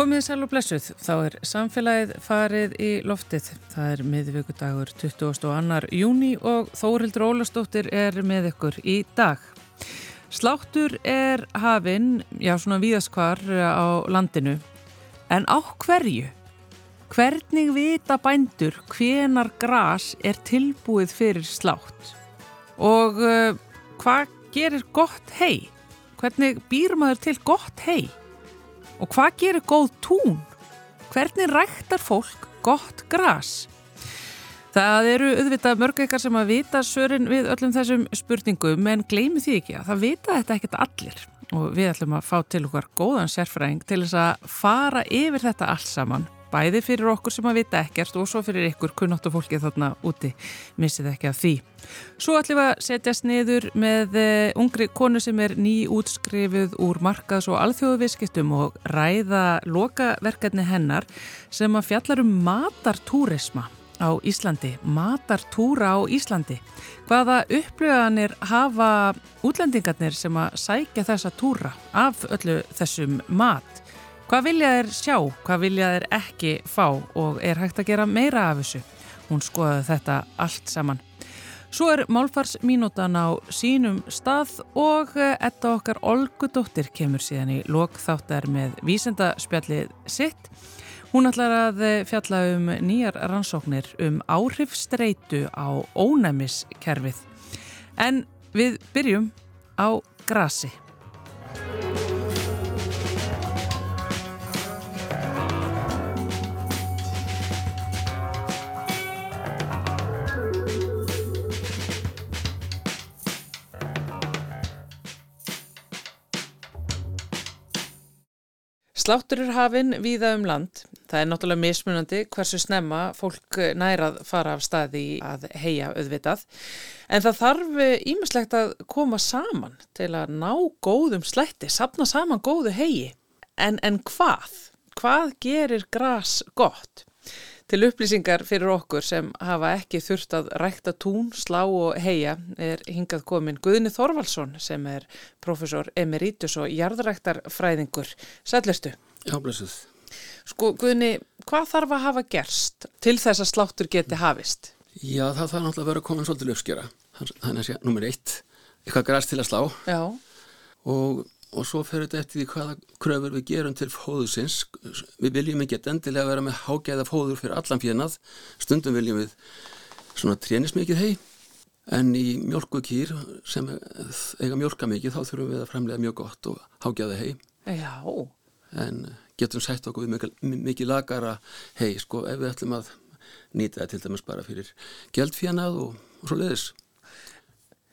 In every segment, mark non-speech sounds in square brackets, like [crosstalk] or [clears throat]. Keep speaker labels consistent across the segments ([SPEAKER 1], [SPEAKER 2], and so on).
[SPEAKER 1] Komið sæl og blessuð, þá er samfélagið farið í loftið. Það er miðvíkudagur 22. júni og Þórildur Ólastóttir er með ykkur í dag. Sláttur er hafinn, já svona víðaskvar á landinu, en á hverju? Hvernig vita bændur hvenar gras er tilbúið fyrir slátt? Og uh, hvað gerir gott hei? Hvernig býr maður til gott hei? Og hvað gerir góð tún? Hvernig ræktar fólk gott gras? Það eru auðvitað mörg eitthvað sem að vita sörin við öllum þessum spurningum en gleymi því ekki að það vita þetta ekkert allir og við ætlum að fá til okkar góðan sérfræðing til þess að fara yfir þetta allt saman bæði fyrir okkur sem að vita ekkert og svo fyrir ykkur kunnáttu fólkið þarna úti missið ekki af því. Svo ætlum við að setjast niður með uh, ungri konu sem er ný útskrifuð úr markaðs og alþjóðuviskittum og ræða lokaverkefni hennar sem að fjallar um matartúrisma á Íslandi, matartúra á Íslandi. Hvaða upplöðanir hafa útlendingarnir sem að sækja þessa túra af öllu þessum mat? Hvað vilja þeir sjá, hvað vilja þeir ekki fá og er hægt að gera meira af þessu? Hún skoði þetta allt saman. Svo er málfarsmínútan á sínum stað og etta okkar Olgudóttir kemur síðan í lokþáttar með vísendaspjallið sitt. Hún ætlar að fjalla um nýjar rannsóknir um áhrifstreitu á ónæmiskerfið. En við byrjum á grasi. Sláttur er hafinn víða um land. Það er náttúrulega mismunandi hversu snemma fólk nærað fara af staði að heia auðvitað. En það þarf ímislegt að koma saman til að ná góðum slætti, sapna saman góðu heigi. En, en hvað? Hvað gerir gras gott? Til upplýsingar fyrir okkur sem hafa ekki þurft að rækta tún, slá og heia er hingað komin Guðni Þorvaldsson sem er profesor emeritus og jarðræktarfræðingur. Sætlustu?
[SPEAKER 2] Já, blessuð.
[SPEAKER 1] Sko Guðni, hvað þarf að hafa gerst til þess að sláttur geti hafist?
[SPEAKER 2] Já, það þarf náttúrulega að vera komin svolítið löfskjara. Þannig að sé, nummer eitt, eitthvað græst til að slá.
[SPEAKER 1] Já.
[SPEAKER 2] Og og svo fer þetta eftir því hvaða kröfur við gerum til fóðusins við viljum ekki endilega vera með hágæða fóður fyrir allan fjönað stundum viljum við svona trénismikið hei en í mjölkukýr sem eiga mjölka mikið þá þurfum við að fremlega mjög gott og hágæða hei
[SPEAKER 1] Já.
[SPEAKER 2] en getum sætt okkur við mikið, mikið lagara hei sko ef við ætlum að nýta það til dæmis bara fyrir geldfjönað og, og svo leiðis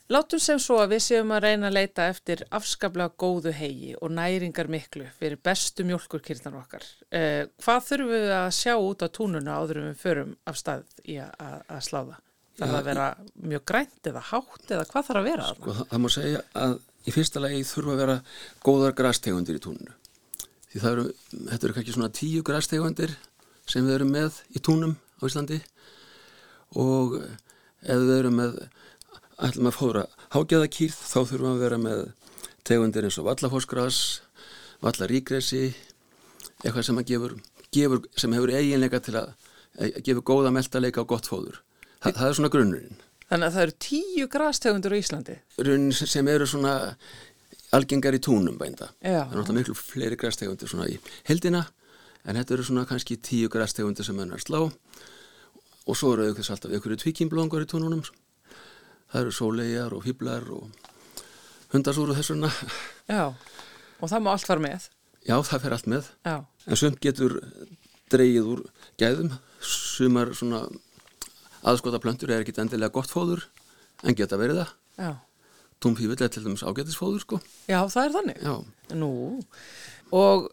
[SPEAKER 1] Látum sem svo að við séum að reyna að leita eftir afskaplega góðu hegi og næringar miklu fyrir bestu mjölkurkirtan okkar. Eh, hvað þurfum við að sjá út á túnuna áður um við förum af stað í að, að sláða? Það þarf að vera mjög grænt eða hátt eða hvað þarf að vera?
[SPEAKER 2] Sko, það, það má segja að í fyrsta lagi þurfa að vera góðar græstegundir í túnunu. Því það eru, þetta eru kannski svona tíu græstegundir sem við erum með í túnum á Íslandi og ef við erum með ætlum að fóra hágæðakýrð þá þurfum að vera með tegundir eins og vallafósgras, vallarígresi, eitthvað sem að gefur, gefur, sem hefur eiginleika til að, að gefur góða meltaleika og gott fóður. Þa, það er svona grunnurinn.
[SPEAKER 1] Þannig að það eru tíu grastegundur í Íslandi?
[SPEAKER 2] Runn sem eru svona algengar í túnum bænda.
[SPEAKER 1] Já.
[SPEAKER 2] Það er náttúrulega miklu fleiri grastegundur svona í heldina en þetta eru svona kannski tíu grastegundur sem hennar slá og svo eru þess alltaf ykkur tvíkimblóngar í túnunum það eru sólegar og hýblar og hundasúru þessuna
[SPEAKER 1] Já, og það má allt fara með
[SPEAKER 2] Já, það fer allt með
[SPEAKER 1] Já.
[SPEAKER 2] en sumt getur dreyið úr gæðum sumar svona aðskota plöntur er ekki endilega gott fóður en geta verið það
[SPEAKER 1] Já.
[SPEAKER 2] Túmpífill er til dæmis ágætisfóður sko
[SPEAKER 1] Já, það er þannig
[SPEAKER 2] Já.
[SPEAKER 1] Nú, og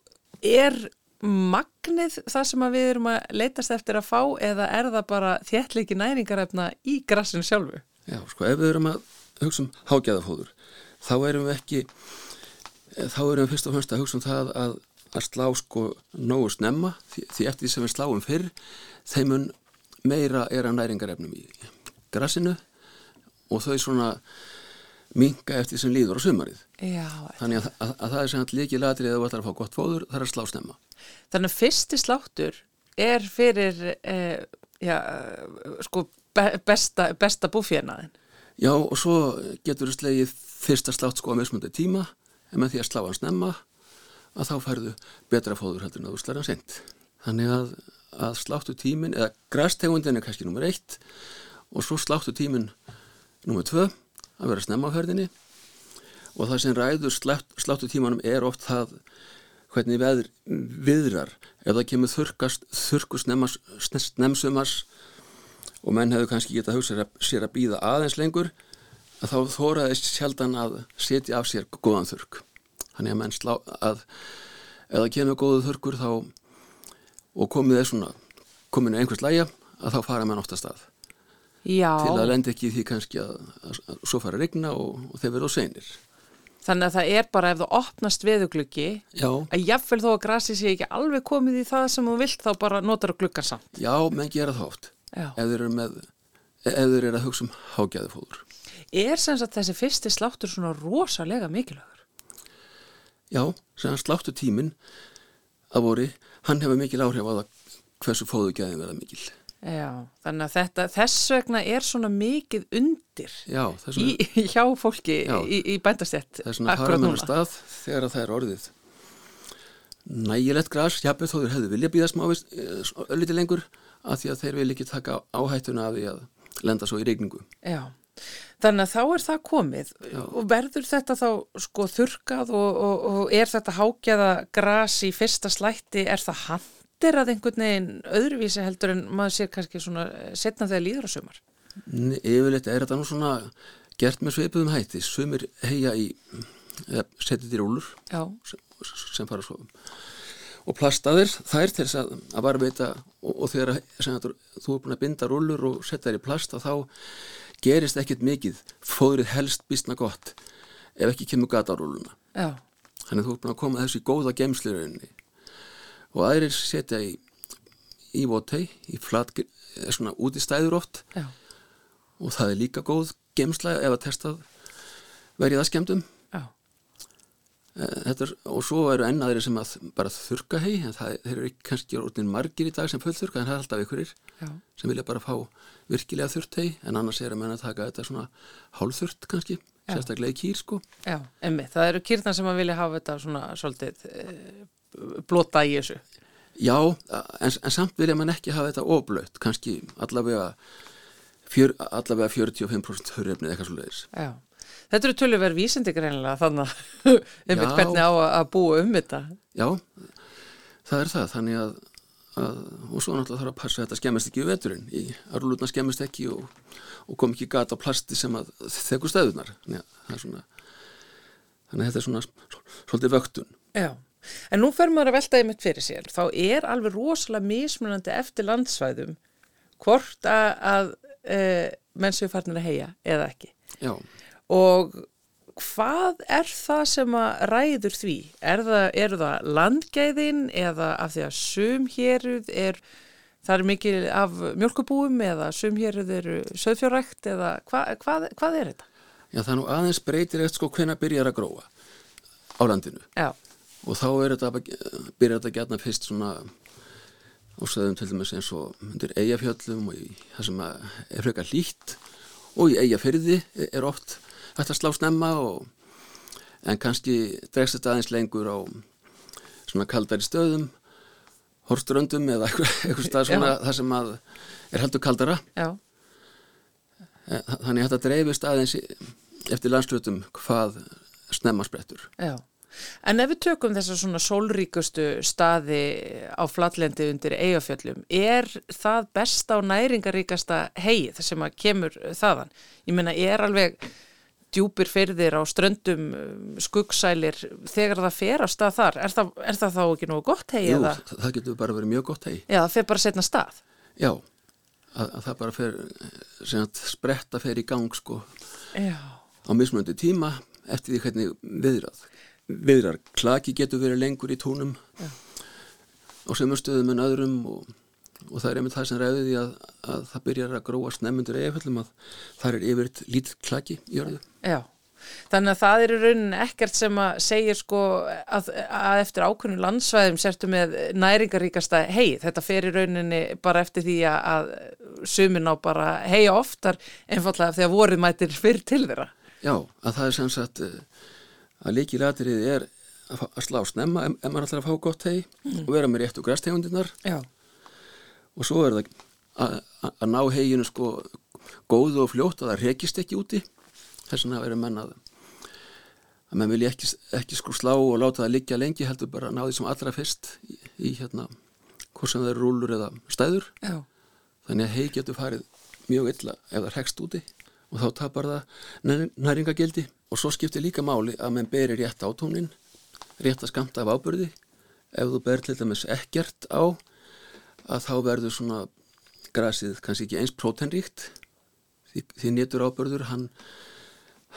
[SPEAKER 1] er magnið það sem við erum að leitast eftir að fá eða er það bara þéttleiki næringarefna í grassinu sjálfu?
[SPEAKER 2] Já, sko, ef við erum að hugsa um hágæðafóður, þá erum við ekki, þá erum við fyrst og fyrst að hugsa um það að, að slá sko nógu snemma, því, því eftir því sem við sláum fyrr, þeimun meira er að næringarefnum í grassinu og þau svona minga eftir sem líður á sumarið.
[SPEAKER 1] Já,
[SPEAKER 2] Þannig að, að, að það er sem að líki latrið að þú ætlar að fá gott fóður, það er að slá snemma.
[SPEAKER 1] þannig að fyrsti sláttur er fyrir eh, já, eh, sko be besta, besta búfjörnaðin.
[SPEAKER 2] Já, og svo getur þú slegið fyrsta slátt sko á mismundi tíma, en með því að slá hann snemma, að þá færðu betra fóður heldur en að þú slæra sent. Þannig að, að sláttu tímin, eða græstegundin er kannski nummer eitt, og svo sláttu tímin nummer tvö, að vera snemma á ferðinni, og það sem ræður slátt, sláttu tímanum er oft það hvernig veður viðrar ef það kemur þurkast, þurku snemsumars og menn hefur kannski getað hugsað sér að býða aðeins lengur að þá þóraðist sjaldan að setja af sér góðan þurk þannig að menn slá að það kemur góðu þurkur þá og komið er svona kominu einhvers læja að þá fara menn ofta stað.
[SPEAKER 1] Já,
[SPEAKER 2] til að lendi ekki því kannski að, að, að svo fara að regna og, og þeir verða á seinir.
[SPEAKER 1] Þannig að það er bara ef það opnast veðugluggi
[SPEAKER 2] Já,
[SPEAKER 1] að jafnvel þó að grasið sé ekki alveg komið í það sem þú vilt þá bara notar þú gluggan samt.
[SPEAKER 2] já, menn gera
[SPEAKER 1] Já.
[SPEAKER 2] Ef þeir eru með ef þeir eru að hugsa um hágæðu fóður
[SPEAKER 1] Er sem sagt þessi fyrsti sláttur svona rosalega mikilvægur?
[SPEAKER 2] Já, sem sláttu tíminn að voru, hann hefur mikil áhrif á það hversu fóðugæðin verða mikil.
[SPEAKER 1] Já, þannig að þetta, þess vegna er svona mikið undir
[SPEAKER 2] Já,
[SPEAKER 1] í, hjá fólki
[SPEAKER 2] Já.
[SPEAKER 1] í, í bændastjett
[SPEAKER 2] þess vegna fara mér að stað þegar að það er orðið nægilegt gras, jafnveg þó þeir hefðu vilja býða smávist ölliti lengur að því að þeir vil ekki taka áhættuna af því að lenda svo í regningu.
[SPEAKER 1] Já, þannig að þá er það komið. Og verður þetta þá sko þurkað og, og, og er þetta hágjaða gras í fyrsta slætti, er það handir að einhvern veginn öðruvísi heldur en maður sér kannski svona setna þegar líður á sumar?
[SPEAKER 2] Nei, Yfirleitt er þetta nú svona gert með sveipuðum hætti, sumir heia í, eða setið í rúlur
[SPEAKER 1] Já,
[SPEAKER 2] sem, sem fara svo og plastaðir þær til þess að, að varveita og, og þegar að, þú er búin að binda rúllur og setja þær í plast þá gerist ekkert mikið. Fóðrið helst býstna gott ef ekki kemur gata á rúlluna.
[SPEAKER 1] Já,
[SPEAKER 2] þannig að þú er búin að koma þessu í góða gemslirauninni og aðrir setja í í votei, í flat svona út í stæður oft.
[SPEAKER 1] Já,
[SPEAKER 2] og það er líka góð gemsla ef að testað verið það skemmtum
[SPEAKER 1] já,
[SPEAKER 2] Er, og svo eru ennaðir sem að bara þurka hei, en það, eru kannski orðin margir í dag sem fullþurka en það er alltaf ykkurir
[SPEAKER 1] já,
[SPEAKER 2] sem vilja bara fá virkilega þurrt hei en annars er að menna að taka þetta svona hálfþurrt kannski,
[SPEAKER 1] Já.
[SPEAKER 2] sérstaklega í kýr sko.
[SPEAKER 1] Já, emmi, það eru kýrnar sem að vilja hafa þetta svona svolítið e, blota í þessu.
[SPEAKER 2] Já, en, en samt vilja mann ekki hafa þetta ofblögt, kannski allavega, fjör, allavega 45% hörrefnið eitthvað svo leiðis
[SPEAKER 1] Já, þetta eru tölurverð vísindi greinilega þannig [laughs] að einmitt hvernig á að, búa um þetta.
[SPEAKER 2] Já, það er það, þannig að, að og svo náttúrulega þarf að passa að þetta skemmist ekki við veturinn, í að rúlutna skemmist ekki og, og kom ekki gata á plasti sem að þekur stöðunar þannig að svona þannig að þetta er svona svolítið vöktun.
[SPEAKER 1] Já, en nú fer maður að velta einmitt fyrir sér. Þá er alveg rosalega mismunandi eftir landsvæðum hvort að, að e, menn séu farnir að heia eða ekki.
[SPEAKER 2] Já,
[SPEAKER 1] Og hvað er það sem að ræður því? Er það, eru það landgæðin eða af því að sumhéruð er, það er mikið af mjölkubúum eða sumhéruð eru söðfjörrækt eða hva, hvað, hvað er þetta?
[SPEAKER 2] já það er nú aðeins breytir eftir sko hvenna byrjar að gróa á landinu
[SPEAKER 1] Já,
[SPEAKER 2] og þá er þetta byrjar þetta gætna fyrst svona á söðum til dæmis eins og undir eigafjöllum og í það sem er frekar lít og í eigafyrði er oft hægt að slá snemma og en kannski dregst þetta aðeins lengur á svona kaldari stöðum horströndum eða [laughs] eitthvað, stað svona það sem að er heldur kaldara
[SPEAKER 1] já,
[SPEAKER 2] Eh, þannig að þetta dreifist aðeins eftir landslutum hvað snemma sprettur
[SPEAKER 1] já. En ef við tökum þessa svona sólríkustu staði á flatlendi undir eigafjöllum, er það besta og næringaríkasta heið sem að kemur þaðan? Ég meina, er alveg djúpir fyrðir á ströndum, um, skuggsælir, þegar það fer á stað þar, er það, er það þá ekki nógu gott heið?
[SPEAKER 2] Jú,
[SPEAKER 1] eða?
[SPEAKER 2] það, getur bara verið mjög gott hei
[SPEAKER 1] Já, það fer bara setna stað.
[SPEAKER 2] Já, að, að það bara fer sem að spretta fer í gang sko
[SPEAKER 1] Já,
[SPEAKER 2] á mismunandi tíma eftir því hvernig viðrað viðrar klaki getur verið lengur í túnum
[SPEAKER 1] Já.
[SPEAKER 2] á sömur stöðum en öðrum og, og það er einmitt það sem ræði því að, að það byrjar að gróa snemmundur eigaföllum að það er yfir lítið klaki í örðu
[SPEAKER 1] já. þannig að það er í rauninni ekkert sem að segja sko að, að eftir ákveðinu landsvæðum sertu með næringaríkasta hei, þetta fer í rauninni bara eftir því að sumin á bara heia oftar einfallega að voruð mætir fyrir til þeirra.
[SPEAKER 2] Já, að það er sem sagt eh, að líkilatrið er að slá snemma ef maður ætlar að fá gott hei mm. og vera með réttu græstegundinar og svo er það að, ná heginu sko góðu og fljótt að það rekist ekki úti. Þess vegna verður menn að að menn vilja ekki, ekki sko slá og láta það liggja lengi heldur bara að ná því sem allra fyrst í, í hérna hvort sem það eru rúlur eða stæður. Já. þannig að hegi getur farið mjög illa ef það rekst úti og þá tapar það næringagildi og svo skiptir líka máli að menn berir rétt átónin rétt að skamta af ábyrði ef þú ber til dæmis ekkert á að þá verður svona grasið kannski ekki eins prótenríkt því, því nétur ábörður hann,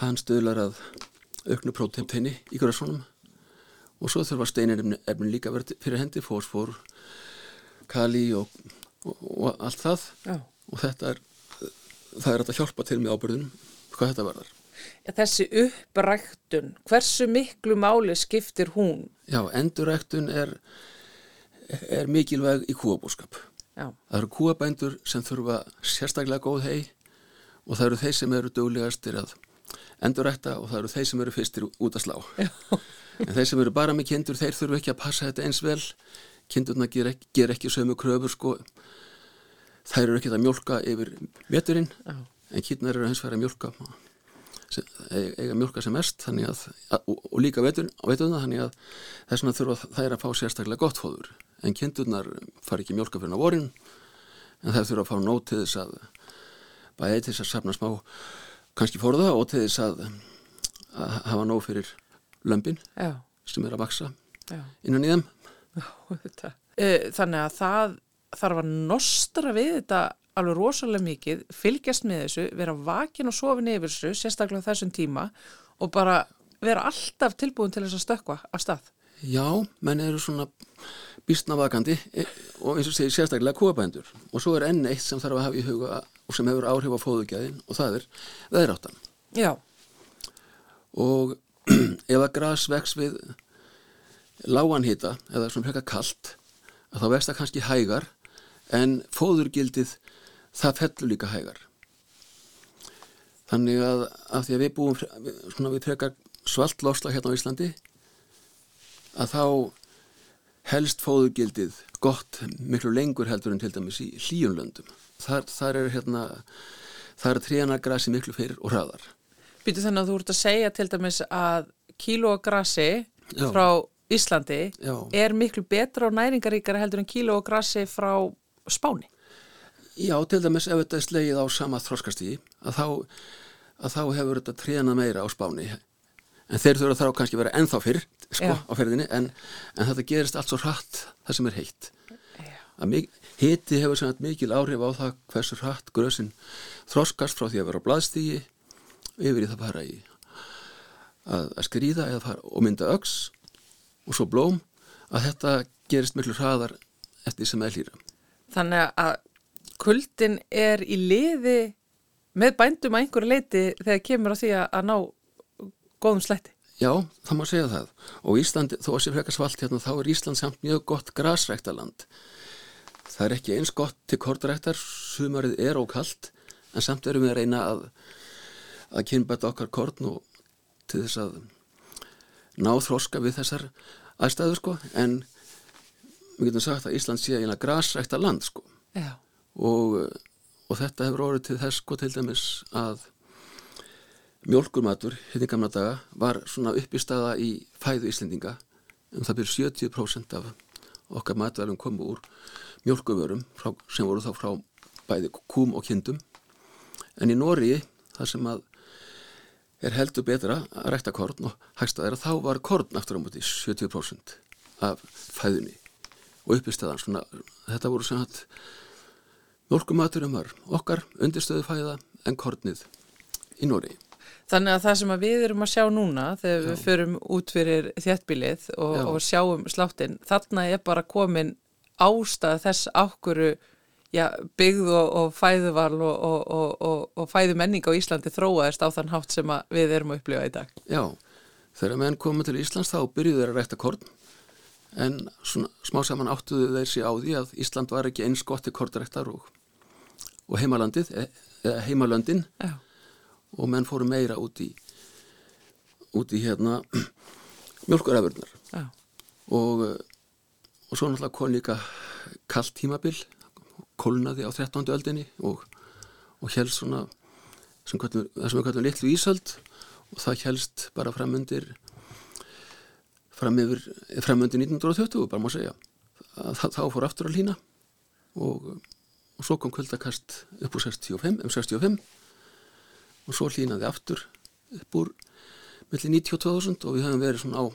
[SPEAKER 2] hann stöðlar að auknu prótenteini í grössunum og svo þurfa steinir efnin líka verið fyrir hendi fósfor, kali og, og, og allt það Já. og þetta er það er að hjálpa til með ábörðunum hvað þetta varðar
[SPEAKER 1] ja, Þessi uppræktun hversu miklu máli skiptir hún?
[SPEAKER 2] Já, enduræktun er er mikilvæg í kúabúskap Já. Það eru kúabændur sem þurfa sérstaklega góð hei og það eru þeir sem eru döglegastir að endurækta og það eru þeir sem eru fyrstir út að slá. en þeir sem eru bara með kindur, þeir þurfu ekki að passa þetta eins vel. Kindurna ger ekki, ger ekki sömu kröfur sko. Þær eru ekki að mjölka yfir veturinn, en kindnar eru hins vegar að mjölka eiga mjölka sem mest að, og, og líka veturna þannig að þess vegna þurfa þær að fá sérstaklega gott fóður en kindurnar far ekki mjölka fyrir vorin en þær þurfa að fá nót til þess að bæði til þess að safna smá kannski fórða og til þess að, að hafa nóg fyrir lömpin Já. sem er að vaksa Já. innan í þeim
[SPEAKER 1] Já, eh, Þannig að það þarf að nostra við þetta alveg rosalega mikið, fylgjast með þessu vera vakin og sofin yfir þessu sérstaklega þessum tíma og bara vera alltaf tilbúin til þess að stökka af stað
[SPEAKER 2] Já, menn eru svona býstnavakandi e, og eins og segir sérstaklega kóabændur og svo er enn eitt sem þarf að hafa í huga og sem hefur áhrif á fóðugjæðin og það er veðráttan.
[SPEAKER 1] Já.
[SPEAKER 2] Og [clears throat] ef að græs vex við láganhýta eða svona hrekka kallt að þá vext það kannski hægar en fóðurgildið það fellur líka hægar. Þannig að af því að við búum svona við frekar svalt losla hérna á Íslandi að þá helst fóðugildið gott miklu lengur heldur en til dæmis í hlíjunlöndum þar, þar er hérna þar er trénagrassi miklu fyrir og hraðar.
[SPEAKER 1] Býtu þannig að þú ert að segja til dæmis að kílógrassi frá Íslandi Já. er miklu betra og næringaríkara heldur en kílógrassi frá Spáni.
[SPEAKER 2] Já, til dæmis ef þetta er slegið á sama þróskastígi að þá, að þá hefur þetta trénað meira á spáni en þeir þurfa þá kannski vera ennþá fyrr sko, á ferðinni en, en þetta gerist allt svo hratt það sem er heitt. Hitti hefur sem mikil áhrif á það hversu hratt grösin þróskast frá því að vera á bladstígi yfir í það fara í að, að skrýða fara og mynda öks og svo blóm að þetta gerist miklu hraðar eftir sem er hlýra
[SPEAKER 1] Þannig að kuldin er í liði með bændum að einhverju leiti þegar kemur á því að ná góðum sletti.
[SPEAKER 2] Já, það má segja það og Ísland, þó að sé frekar svalt hérna, þá er Ísland samt mjög gott grasræktaland. Það er ekki eins gott til kortræktar, sumarið er ókallt en samt erum við að reyna að, að kynbæta okkar kortn og til þess að ná þróska við þessar aðstæðu sko en við getum sagt að Ísland sé eina grasrækta land sko.
[SPEAKER 1] Já
[SPEAKER 2] og, og þetta hefur orðið til þess sko til dæmis að mjölkurmatur hérna í gamla daga var svona uppistaða í fæðu Íslendinga. En það byrjur 70% af okkar matverðum komu úr mjölkuvörum sem voru þá frá bæði kúm og kindum. En í Nóri það sem að er heldur betra að rækta korn og hægst að þeirra þá var korn aftur á múti 70% af fæðunni. Og uppistaðan svona þetta voru sem hatt Mjölkumaturum var okkar undirstöðu fæða en kornið í Nóri.
[SPEAKER 1] Þannig að það sem að við erum að sjá núna þegar Já. við förum út fyrir þéttbílið og, og sjáum sláttinn, þarna er bara komin ástað þess ákvöru já, byggð og, og fæðuval og, og fæðu menning á Íslandi þróaðist á þann hátt sem við erum að upplifa í dag.
[SPEAKER 2] Já, þegar menn komið til Íslands þá byrjuðu þeir að rækta korn en svona, smá saman áttuðu þeir sér á því að Ísland var ekki eins gott í kornræktar og, og heimalandið, e, eða heimalöndin Já. Og menn fóru meira út í út í hérna [clears throat] mjölkurafurnar og, og svo náttúrulega kom líka kallt tímabil kólnaði á 13. öldinni og, og helst svona sem kvöldum, það sem við kallum litlu ísöld og það helst bara framundir framöndir 1920 bara má segja. Það, þá fór aftur að lína og, og svo kom kvöldakast upp úr 65, um 65 og svo línaði aftur upp úr mellir 90.000 og við höfum verið svona á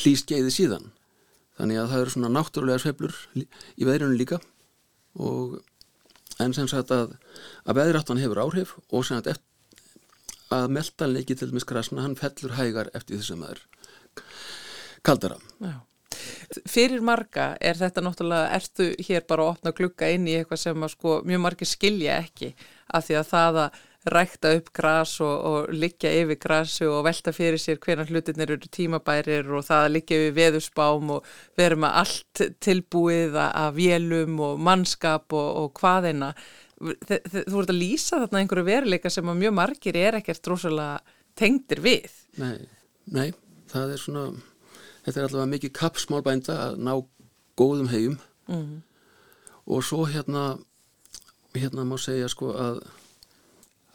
[SPEAKER 2] hlýskeiði síðan. Þannig að það eru svona náttúrulega sveplur í veðrunum líka. Og en sem sagt að að veðráttan hefur áhrif og sem sagt að meldanleiki til dæmis krasna hann fellur hægar eftir þess að maður kaldara. Já.
[SPEAKER 1] Fyrir marga er þetta náttúrulega, ertu hér bara að opna klukka inn í eitthvað sem að sko mjög margir skilja ekki af því að það að rækta upp græs og, og liggja yfir græsu og velta fyrir sér hvernig hlutinir eru tímabærir og það að liggja yfir veðusbám og vera með allt tilbúið af vélum og mannskap og, og hvaðina. Þú voruð að lýsa þarna einhverju veruleika sem að mjög margir er ekkert rosalega tengdir við.
[SPEAKER 2] Nei, nei, það er svona, þetta er allavega mikið kappsmálbænda að ná góðum hegjum mm. og svo hérna, hérna má segja sko að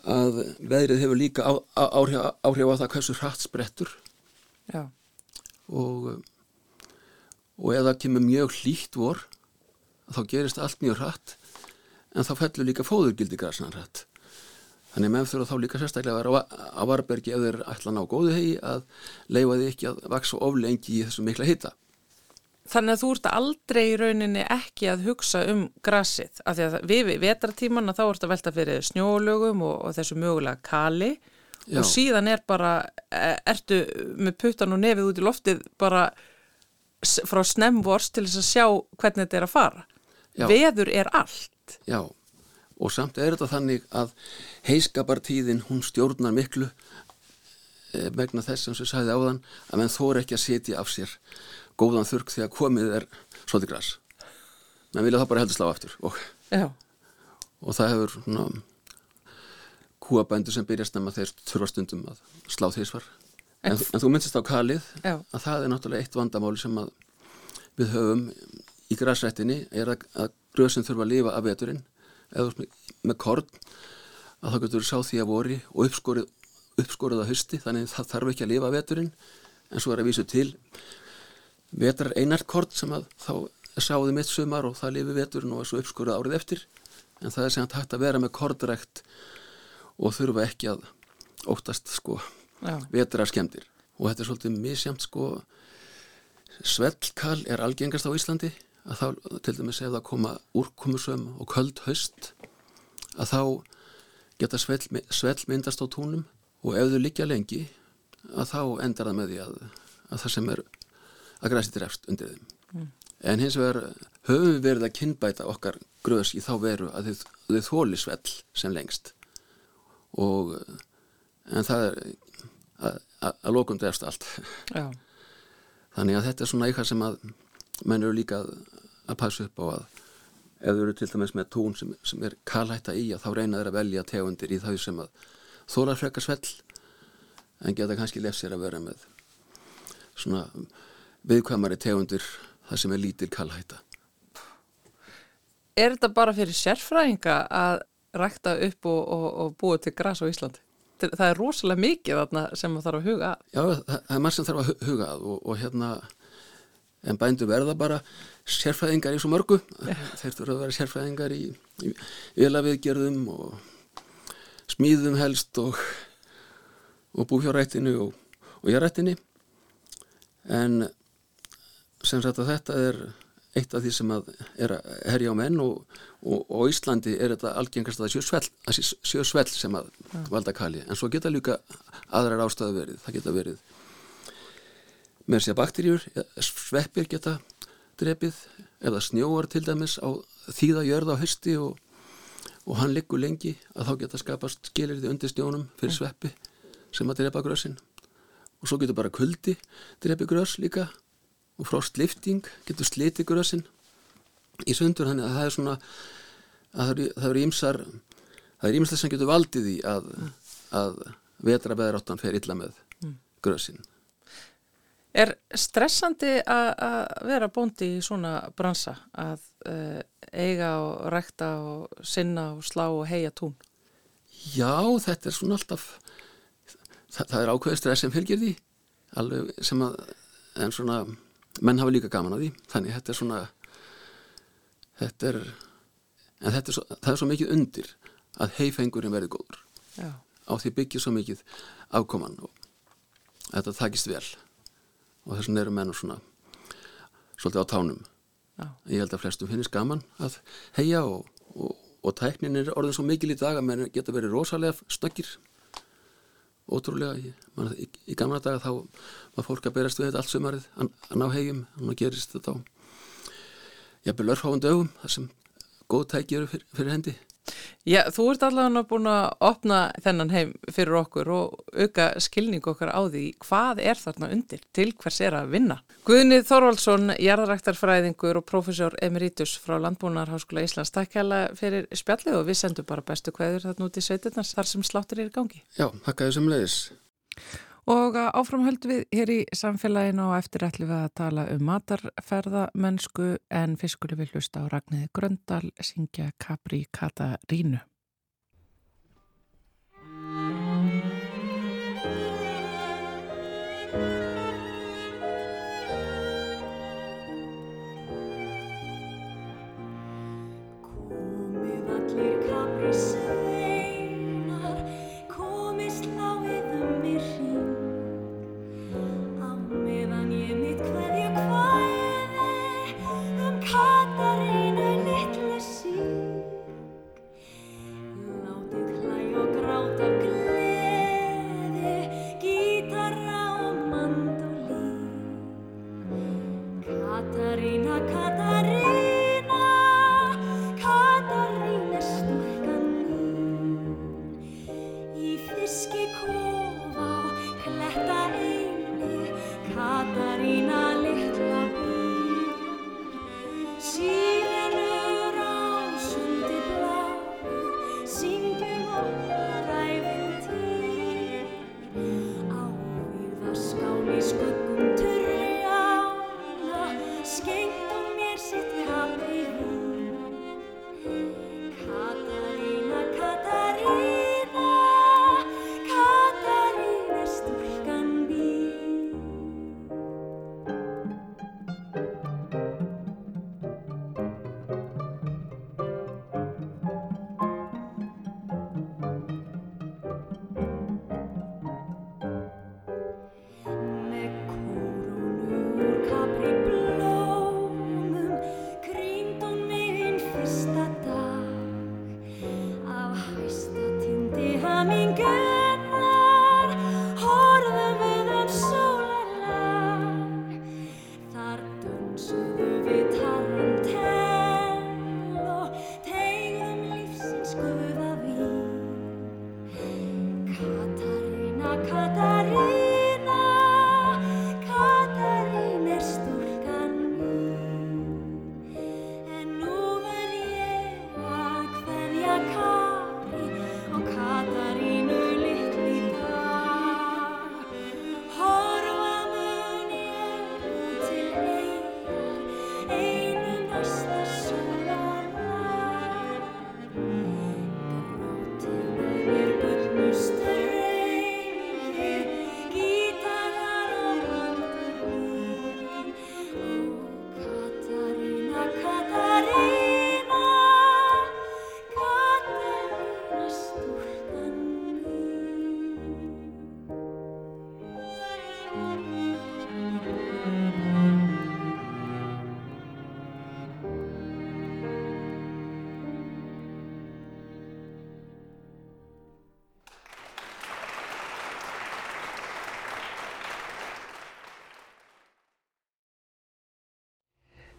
[SPEAKER 2] að veðrið hefur líka á, á, áhrif, áhrif á það hversu hratt sprettur. Já. og og eða kemur mjög hlýtt vor þá gerist allt mjög hratt en þá fellur líka fóðurgildi græsnan hratt. Þannig menn þurfa þá líka sérstaklega að vera á, varbergi ef þeir ætla að ná góðu hegi að leifa því ekki að vaksa oflengi í þessu mikla hita
[SPEAKER 1] Þannig að þú ert aldrei í rauninni ekki að hugsa um grassið, af því að við við vetratíman að þá ert að velta fyrir snjólögum og, og þessu mögulega kali Já. og síðan er bara, e, ertu með puttan og nefið út í loftið bara frá snemvors til þess að sjá hvernig þetta er að fara. Já. Veður er allt.
[SPEAKER 2] Já, og samt er þetta þannig að heiskapartíðin hún stjórnar miklu e, megna þess sem sem sæði á þann að menn þór ekki að setja af sér góðan þurk að komið er svolítið græs menn vilja það bara heldur slá aftur og, og það hefur svona kúabændur sem byrjast nema þeir þurfa stundum að slá þeisvar en, en þú myndist á kalið Já. að það er náttúrulega eitt vandamáli sem að við höfum í græsrættinni er að, að gröðsinn þurfa að lifa af veturinn. Eða með korn að það getur sá því að vori og uppskorið, uppskorið að hösti þannig það þarf ekki að lifa af veturinn. En svo er að vísu til vetrar einartkort sem að þá sáði mitt sumar og það lifi veturinn og svo uppskurðað árið eftir. En það er sem að hægt að vera með kortrækt og þurfa ekki að óttast sko vetrar skemmtir og þetta er svolítið misjamt sko svellkall er algengast á Íslandi að þá til dæmis ef það koma úrkomusum og köld höst að þá geta svell, svell myndast á túnum. Og ef þau liggja lengi að þá endar það með því að, að það sem er að græsið drefst undir þeim. Mm. En hins vegar höfum við verið að kynbæta okkar gröðs í þá veru að þau, þau þóli svell sem lengst og en það er að, að, að lokum drefst allt. Já. Þannig að þetta er svona eitthvað sem að menn eru líka að, að passa upp á að ef þau eru til dæmis með tún sem, sem er kalhætta í að þá reyna þeir að velja tegundir í þau sem að þólar frekar svell en geta kannski lefsir að vera með svona viðkvæmari tegundur það sem er lítil kalhætta.
[SPEAKER 1] Er þetta bara fyrir sérfræðinga að rækta upp og, og, og búa til græs á Íslandi? Það er rosalega mikið þarna sem það þarf að huga að.
[SPEAKER 2] Já, það, er margt sem þarf að huga að og, og hérna en bændu verða bara sérfræðingar í svo mörgu. Þeir þurfa að vera sérfræðingar í, í vilaviðgerðum og smíðum helst og búhjárættinu og járættinu en sem sagt að þetta er eitt af því sem að er að herja á menn og, og, og Íslandi er þetta algengast að það séu svell sem að ja. valda kali. En svo geta líka aðrar ástöðu verið. Það geta verið með sér bakterjur, sveppir geta drefið eða snjóar til dæmis á þýða jörð á hösti og, og hann liggur lengi að þá geta skapast skilirði undir stjónum fyrir sveppi sem að drepa grössin og svo getur bara kuldi drepi gröss líka og frostlifting getur sliti grössin í sundur þannig að það er svona að það eru ímsar það er ímsar sem getur valdið í að, að vetra beðráttan fer illa með grössin
[SPEAKER 3] Er stressandi að vera bóndi í svona bransa að uh, eiga og rækta og sinna og slá og heia tún?
[SPEAKER 2] Já, þetta er svona alltaf það, það er ákveð stress sem fylgir því alveg sem að en svona, menn hafa líka gaman að því. Þannig þetta er svona þetta er en þetta er svo, það er svo mikið undir að heifengurinn verði góður. Já. á því byggir svo mikið afkoman og þetta takist vel. Og þess vegna eru menn svona svolítið á tánum. Já. ég held að flestum finnist gaman að heia og, og, og tæknin er orðin svo mikil í dag að menn geta verið rosalega snöggir ótrúlega. Í, man, í, í gamla daga þá var fólk að berast við þetta allt sömarið að, að ná hegjum og nú gerist þetta á jafnvel örfáum dögum þar sem góð tæki eru fyr, fyrir hendi
[SPEAKER 3] Já, þú ert allavega búin að opna þennan heim fyrir okkur og auka skilning okkar á því hvað er þarna undir, til hvers er að vinna. Guðnið Þorvaldsson, jarðaræktarfræðingur og profesor emeritus frá Landbúnarháskóla Íslands, takk hella fyrir spjallið og við sendum bara bestu hverður þarna út í sveitirnars þar sem sláttur er í gangi.
[SPEAKER 2] Já, takk að þessum leiðis.
[SPEAKER 3] Og áframhöldu við hér í samfélaginu og eftir ætlum við að tala um matarferðamennsku en fiskuleg við hlusta á Ragnæði Gröndal syngja Capri Katarínu.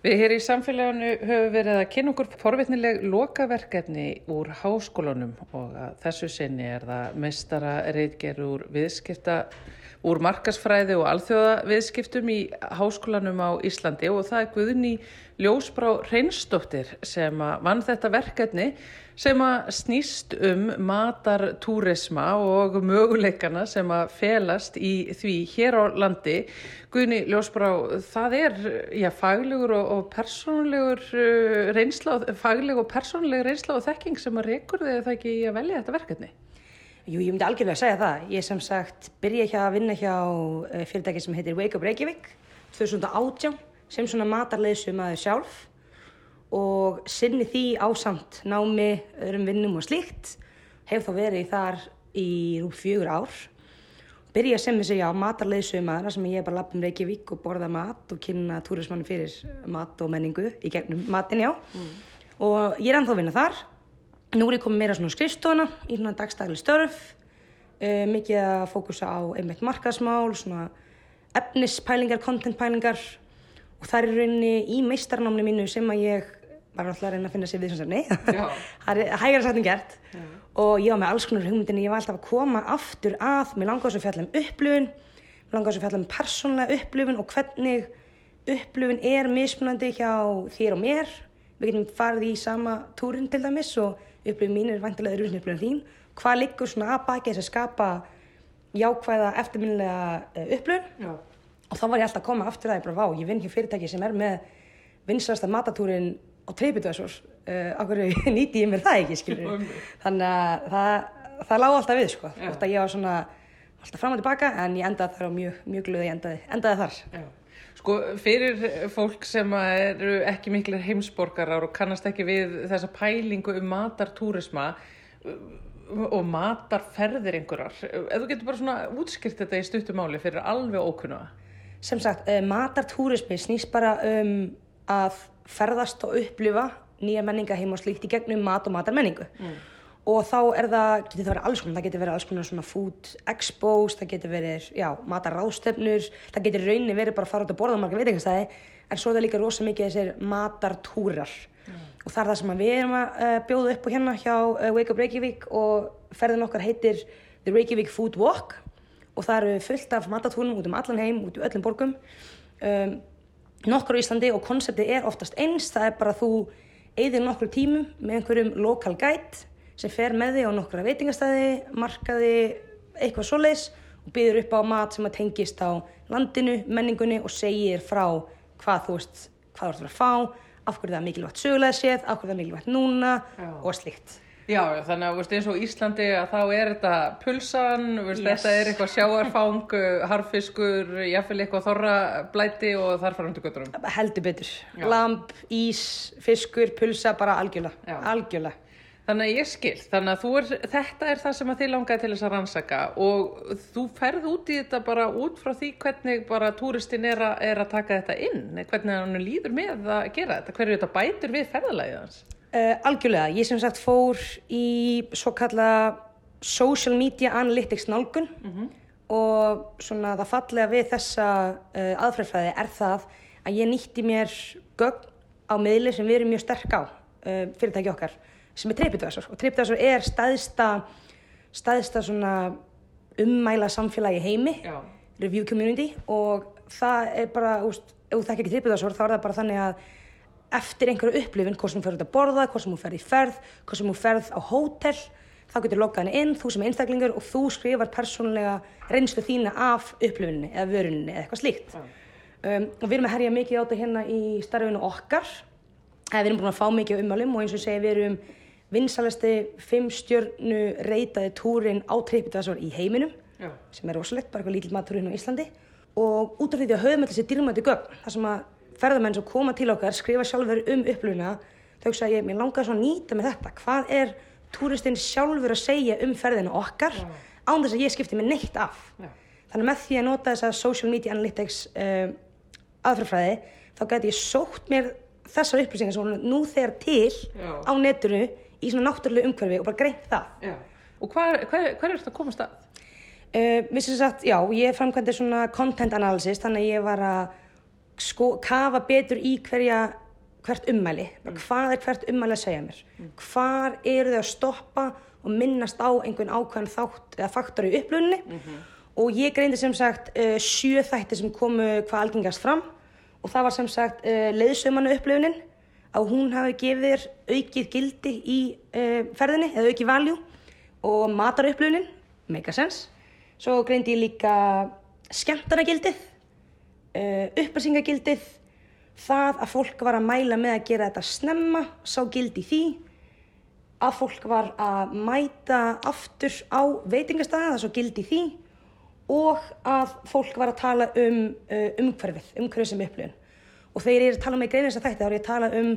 [SPEAKER 1] Við hér í samfélaginu höfum verið að kynna okkur forvitnileg lokaverkefni úr háskólanum og þessu sinni er það mestara reitgerð úr viðskipta úr markasfræði og alþjóða viðskiptum í háskólanum á Íslandi og það er Guðni Ljósbrá Reynsdóttir sem vann þetta verkefni sem að snýst um matartúrisma og möguleikana sem að felast í því hér á landi. Guðni Ljósbrá, það er já, faglegur og, persónlegur uh, reynsla, fagleg og persónleg reynsla og þekking sem að rekur þið það ekki að velja þetta verkefni?
[SPEAKER 4] Jú, ég myndi algjörlega að segja það. Ég sem sagt byrja hjá að vinna hjá uh, fyrirtæki sem heitir Wake Up Reykjavík 2018 sem svona matarleysum aðeins sjálf og sinni því ásamt námi, öðrum vinnum og slíkt hef þá verið þar í rúf fjögur ár byrja sem þessi á matarleysum aðra sem ég er bara lappum Reykjavík og borða mat og kynna túrismannu fyrir mat og menningu í gegnum matin já mm. og ég er ennþá að vinna þar nú er ég komið meira svona skrifstofana í svona dagstæli störf uh, mikið að fókusa á einmitt markasmál svona efnispælingar, contentpælingar. Og það er rauninni í meistarnáminu mínu sem að ég var alltaf að reyna að finna sér viðsvansefni [laughs] það er hægara sagt en gert. Já. og ég var með alls konar hugmyndin ég var alltaf að koma aftur að mér langar þess að fjalla um upplifun mér langar þess að fjalla um persónlega upplifun og hvernig upplifun er mismunandi hjá þér og mér. Við getum farið í sama túrin til dæmis og upplifun mín er vantilega öðru upplifun þín. Hvað liggur svona að baki þess að skapa jákvæða eftirminnilega eh, upplifun Já. og þá var ég alltaf að koma aftur að ég bara vá, ég vinn hjá fyrirtæki sem er með vinslasta matatúrin á treypitvæsor uh, okkur [laughs] nýtti ég mér það ekki skilur þannig að það, það lág alltaf við sko. Þetta ég var svona alltaf fram og tilbaka en ég endaði þar og mjög, mjög glöði endaði, endaði þar. Já.
[SPEAKER 1] Sko fyrir fólk sem eru ekki miklir heimsborgarar og kannast ekki við þessa pælingu um matartúrisma og matarferðir einhverjar, eða þú getur bara svona útskýrt þetta í stuttumáli fyrir alveg ókunna
[SPEAKER 4] Sem sagt, uh, matartúrismi snýst bara um að ferðast og upplifa nýja menninga heim og slíkt í gegnum mat og matarmenningu mm. Og þá er það, getur það verið alls konar það getur verið alls konar svona food expos það getur verið, já, matarráðstöfnur það getur rauninni verið bara að fara út að borða marga veitingastæði, en svo er það líka rosa mikið þessir matartúrar. Mm. og það er það sem við erum að uh, bjóða upp á hérna hjá uh, Wake Up Reykjavík og ferðin okkar heitir The Reykjavík Food Walk. Og það eru fullt af matartúrum út um allan heim, út um öllum borgum. Um, nokkur á Íslandi og konseptið er oftast eins, það er bara að þú eigðir nokkur tímum með einhverjum lokal gæt sem fer með þig á nokkura veitingastæði, markaði eitthvað svoleiðs og byður upp á mat sem að tengist á landinu, menningunni og segir frá hvað þú veist, hvað þú ert að fá, af hverju það er mikilvægt sögulega séð, af hverju það er mikilvægt núna Já. og slikt.
[SPEAKER 1] Já, þannig að veist, eins og Íslandi að þá er þetta pulsan, veist, yes. þetta er eitthvað sjáarfang, [laughs] harfiskur, jáfnvel eitthvað þorrablæti og þar fara um til göttunum.
[SPEAKER 4] Heldur betur. Já. Lamp, ís, fiskur, pulsa, bara algjörlega. algjörlega.
[SPEAKER 1] Þannig að ég skil, þannig að er, þetta er það sem að þið langaði til þess að rannsaka og þú ferð út í þetta bara út frá því hvernig bara túristin er, er að taka þetta inn, hvernig hann líður með að gera þetta, hverju þetta bætur við ferðalæðið hans.
[SPEAKER 4] Uh, algjörlega, ég sem sagt fór í svo kalla social media analytics nálgun mm -hmm. og svona það fallega við þessa uh, aðfræðfræði er það að ég nýtti mér gögn á miðli sem við erum mjög sterk á uh, fyrirtæki okkar sem er TripAdvisor og TripAdvisor er staðista staðista svona ummæla samfélagi heimi Já. review community og það er bara, úst, ef þekkir ekki TripAdvisor þá er það bara þannig að eftir einhverju upplifin, hvort sem þú ferð út að borða, hvort sem þú ferð í ferð, hvort sem þú ferð á hótel, þá getur lokaðinu inn, þú sem einstaklingur og þú skrifar persónulega reynslu þína af upplifinni eða vöruninni eða eitthvað slíkt. Mm. Um, og við erum að herja mikið á þetta hérna í starfinu okkar, eða við erum búin að fá mikið umálum og eins og segja við erum vinsalasti fimmstjörnu reytaði túrin á trippitvæsvar í heiminum, Já. sem er rosalegt, bara eitthvað lítill maturinn á Íslandi og út af því að höfum við þessi dýrmætti gögn, þar sem að ferðarmenn sem koma til okkar skrifa sjálfur um upplöfuna þau hugsa ég, mér langar svo að nýta með þetta hvað er túristinn sjálfur að segja um ferðina okkar ja. án þess að ég skipti mig neitt af ja. þannig með því að nota þessa social media analytics uh, aðfrafræði þá gæti ég sótt mér þessar upplýsingar sem nú þegar til Já. á netinu í svona náttúrulega umhverfi og bara greint það
[SPEAKER 1] Já. og hvað er þetta að komast að?
[SPEAKER 4] Uh, við sem sagt, já, ég framkvæmdi svona content analysis þannig að ég var að sko, kafa betur í hverja, hvert ummæli. Bara Hvað er hvert ummæli að segja mér? Hvar eru þau að stoppa og minnast á einhvern ákveðan þátt eða faktor í upplunni? Og ég greindi sem sagt uh, sjö þætti sem komu hvað algengast fram og það var sem sagt uh, leiðsömannu upplifunin að hún hafi gefið þér aukið gildi í uh, ferðinni eða aukið valjú og matarupplifunin, make a sense. Svo greindi ég líka skemmtarnagildið, uh, upplýsingagildið, það að fólk var að mæla með að gera þetta snemma, sá gildi því, að fólk var að mæta aftur á veitingastæða, það svo gildi því og að fólk var að tala um uh, umhverfið, umhverfið sem upplifun. Og þegar ég er að tala með greinins að þetta, þá er ég að tala um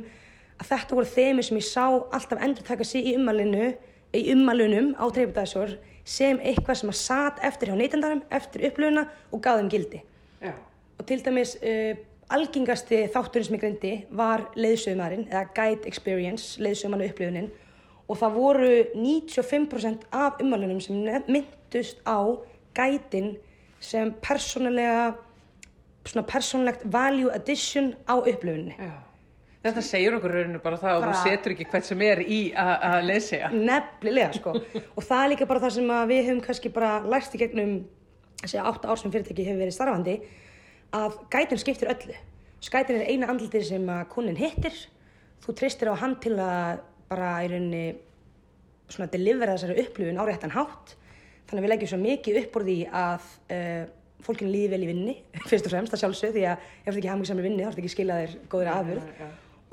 [SPEAKER 4] að þetta voru þemi sem ég sá alltaf endur taka sig í ummalinu, í ummalunum á treifudæðsor sem eitthvað sem að sat eftir hjá neytendarum, eftir upplifuna og gaf þeim gildi.
[SPEAKER 1] Já.
[SPEAKER 4] Og til dæmis uh, algengasti þátturinn sem ég greindi var leiðsögumarinn eða guide experience, leiðsögumannu upplifunin og það voru 95% af ummalunum sem myndust á gætin sem persónulega svona persónulegt value addition á upplifuninni.
[SPEAKER 1] Já. Þetta segir okkur rauninu bara það að
[SPEAKER 4] Bara-
[SPEAKER 1] þú setur ekki hvert sem er í að leysa.
[SPEAKER 4] Nefnilega sko [laughs] og það er líka bara það sem við höfum kannski bara lært í gegnum þessi átta ár sem fyrirtæki hefur verið starfandi að gætin skiptir öllu. Skætin er eina andlitið sem að kunin hittir, þú treystir á hann til að bara í rauninni svona delivera þessari upplifun á réttan hátt þannig að við leggjum svo mikið upp úr því að uh, fólkinu líði vel í vinni [laughs] fyrst og fremst að sjálfsög því að ef þú ekki hafði samlega vinni þá ertu ekki skilað þér góðri afurð.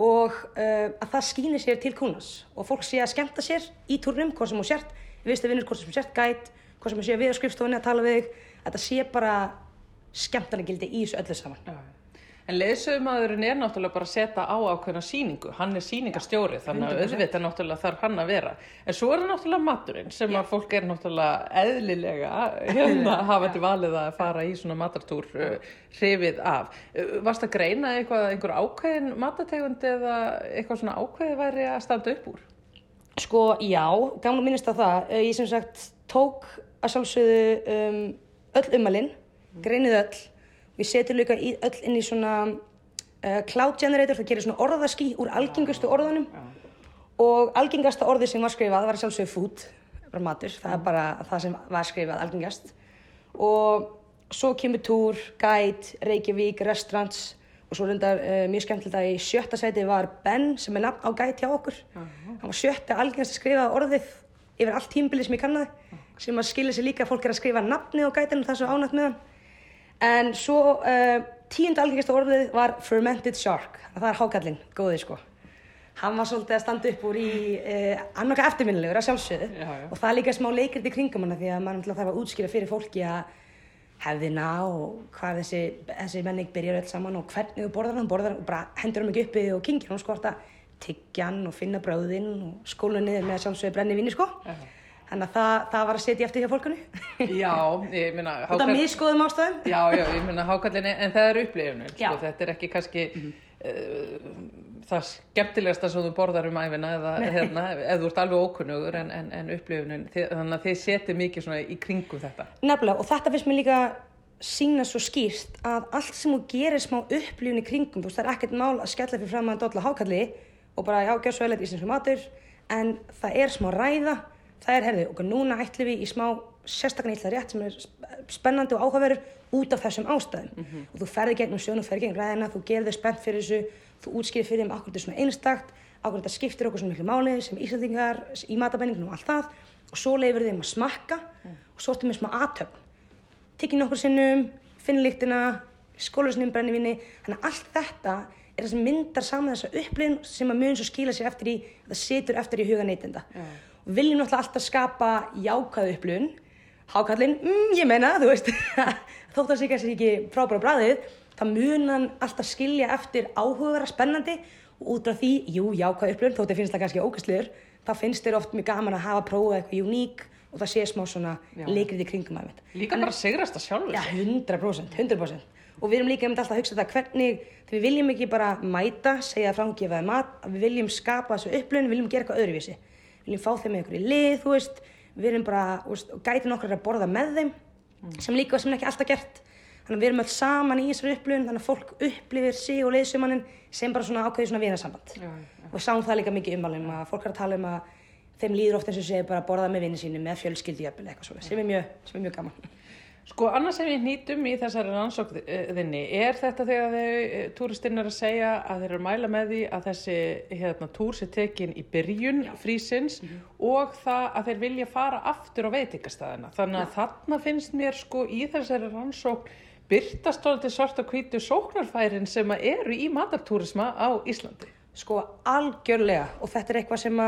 [SPEAKER 4] og uh, að það skýnir sér til kúnans. Og fólk sé að skemmta sér í turnum hvort sem þú sért, við veistu vinnur hvort sem þú sért gæt, hvort sem þú sé við á skrifstofunni að tala við þig. Að það sé bara skemmtarnagildi í þessu öllu saman.
[SPEAKER 1] En leiðsögumadurinn er náttúrulega bara að setja á ákveðna síningu. Hann er síningastjóri, þannig að auðvitað náttúrulega þarf hann að vera. En svo er það náttúrulega maturinn sem að fólk er náttúrulega eðlilega hérna [laughs] hafa til valið að fara í svona matartúr uh, hrifið af. Uh, varst að greina eitthvað, einhver ákveðin matategund eða eitthvað svona ákveði væri að standa upp úr?
[SPEAKER 4] Sko, já, gaman að minnast á það. Eh, Ég sem sagt tók að sjálfsögðu um, öll umalinn, greinið öll. Við setjum líka í, öll inn í svona uh, cloud generator, það gerir svona orðaský úr algengustu orðunum. Og algengasta orði sem var skrifað var að sjálfsögðu food, bara matur. Það er bara það sem var skrifað algengast. Og svo kemur túr, guide, Reykjavík, restaurants og svo reyndar uh, mjög skemmtilegt að í sjötta sæti var Ben sem er nafn á guide hjá okkur. Hann var sjötta algengast að skrifa orðið yfir allt tímbilið sem ég kannaði sem að skilja sig líka að fólk er að skrifa nafnið á guidinu það er svo ánægt með hann. En svo uh, tíunda algengasta orðið var fermented shark. Það er hákallinn, góðið sko. Hann var svolítið að standa upp úr í uh, annarka eftirminnilegur að sjálfsögðu
[SPEAKER 1] Já, já.
[SPEAKER 4] og það er líka smá leikrið í kringum hana því að náttúrulega þarf að útskýra fyrir fólki að hefðina og hvað þessi, þessi menning byrjar öll saman og hvernig þú borðar hann, borðar hann og bara hendur hann ekki uppi og kingir hann sko að tyggja hann og finna bráðinn og skóla hann niður með að sjálfsögðu brenni vinni sko. Þannig að það, það var að setja eftir hjá fólkanu.
[SPEAKER 1] Já, ég minna...
[SPEAKER 4] Út [laughs] af miskoðum ástæðum.
[SPEAKER 1] Já, já, ég minna hákallinni, en það er upplifunum,
[SPEAKER 4] Já.
[SPEAKER 1] sko, þetta er ekki kannski uh, það skemmtilegasta sem þú borðar um æfina eða hérna, ef þú ert alveg ókunnugur en, en, en upplifunin, þannig að þið setið mikið svona í kringum þetta.
[SPEAKER 4] Nefnilega, og þetta finnst mér líka sína svo skýrt að allt sem þú gerir smá upplifun í kringum, þú veist, það er ekkert mál að skella fyrir fram að og það er er, herðu, okkur núna ætlum við í smá sérstakann illa rétt sem er sp- spennandi og áhugaverður út af þessum ástæðum. Og þú ferði gegnum sjón og ferði gegnum ræðina, þú þau spennt fyrir þessu, þú útskýrir fyrir þeim akkur þetta er svona einstakt, akkur þetta skiptir okkur svona miklu máli sem Íslandingar í matabæningum og allt það. Og svo leifir þeim að smakka og svo ertu með smá aðtöfn tekið nokkur sinnum, finna lyktina, skólusnum, brennivinni. Þannig að allt þetta er það sem myndar saman þessa upplifun sem að mun svo skila sér eftir í, það viljum náttúrulega alltaf skapa jákvæðu upplifun. Hákallinn, mm, ég meina, þú veist, [laughs] þótt að sig kannski ekki frábæra bræðið, það mun hann alltaf skilja eftir áhugavera spennandi og út af því, jú, jákvæðu upplifun, þótt að finnst það kannski ógæstlegur, þá finnst þér oft mjög gaman að hafa prófað eitthvað uník og það sé smá svona leikrið í kringum að
[SPEAKER 1] Líka bara sigrast að sjálfu
[SPEAKER 4] Já, 100%, 100%. Og við erum líka einmitt alltaf að hugsa það hvernig, við viljum ekki bara mæta, segja að við viljum skapa þessu upplöfun, við viljum gera eitthvað öðruvísi. Viljum fá þeim með ykkur í lið, þú veist, við erum bara, veist, og gætin okkar að borða með þeim, sem líka sem er ekki alltaf gert. þannig að við erum öll saman í þessari upplifun þannig að fólk upplifir sig og leiðsumannin sem bara svona ákveði svona vinasamband
[SPEAKER 1] Já, já.
[SPEAKER 4] og sáum það líka mikið umvalum að fólk er að tala um að þeim líður oft eins og segir bara að borða með vinni sínu með fjölskyldi jöfnvel eitthvað svona sem er mjög, sem er mjög gaman
[SPEAKER 1] Sko, annars sem við nýtum í þessari rannsókninni er þetta þegar þau túristinn er að segja að þeir eru að mæla með því að þessi hérna, túr sé tekin í byrjun frísins og það að þeir vilja fara aftur á veitingastæðina. Þannig að þarna finnst mér sko í þessari rannsókn byrtast orðið svart og hvítu sóknarfærin sem eru í matartúrisma á Íslandi.
[SPEAKER 4] sko algjörlega og þetta er eitthvað sem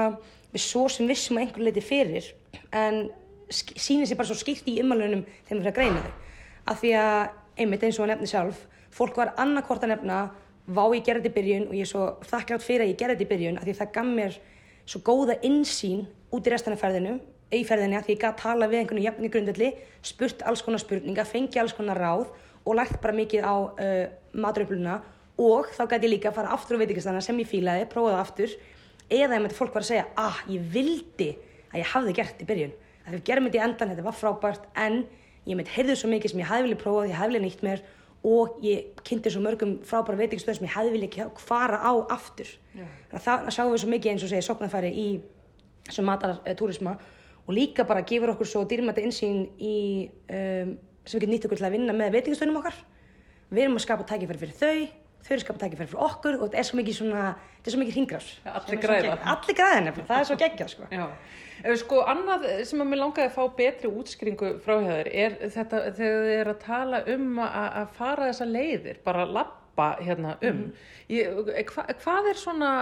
[SPEAKER 4] við svo sem vissum að einhver leiti fyrir en sýnir sér bara svo skýrt í ummalunum þegar við fyrir að greina þau. Af því að einmitt eins og að nefni sjálf fólk var annarkvort að nefna vá ég gerði þetta í byrjun og ég er svo þakklátt fyrir að ég gerði þetta í byrjun af því að það gaf mér svo góða insýn út í restan af ferðinu í ferðinni af því ég gæti tala við einhvern jafn í grundvelli spurt alls konar spurninga, fengi alls konar ráð og lært bara mikið á uh, maturöfluna og þá gæti ég líka að fara aftur á veitingastana sem ég fílaði, prófa það aftur eða ef fólk var að segja ah, ég vildi að ég hafði gert í byrjun að við gerum þetta í endan, þetta var frábært en ég mitt heyrði svo mikið sem ég hefði viljað prófa ég hefði viljað nýtt mér og ég kynnti svo mörgum frábæra veitingastöðum sem ég hefði viljað fara á aftur. Þannig að það sjáum við svo mikið eins og segja sóknarfæri í þessum matartúrisma og líka bara gefur okkur svo dýrmæta insýn í um, sem við getum nýtt okkur til að vinna með veitingastöðunum okkar. Við erum að skapa tækifæri fyrir þau þau eru að skapa tækifæri fyrir okkur og þetta er svo mikið svona þetta er svo mikið hringrás.
[SPEAKER 1] Allir
[SPEAKER 4] Sem
[SPEAKER 1] græða.
[SPEAKER 4] það er svo geggjað sko.
[SPEAKER 1] Eh, sko annað sem að mér langaði að fá betri útskringu frá hjá þér er þetta þegar þið er að tala um að, að fara þessa leiðir, bara lappa hérna um. Ég, hva, hvað er svona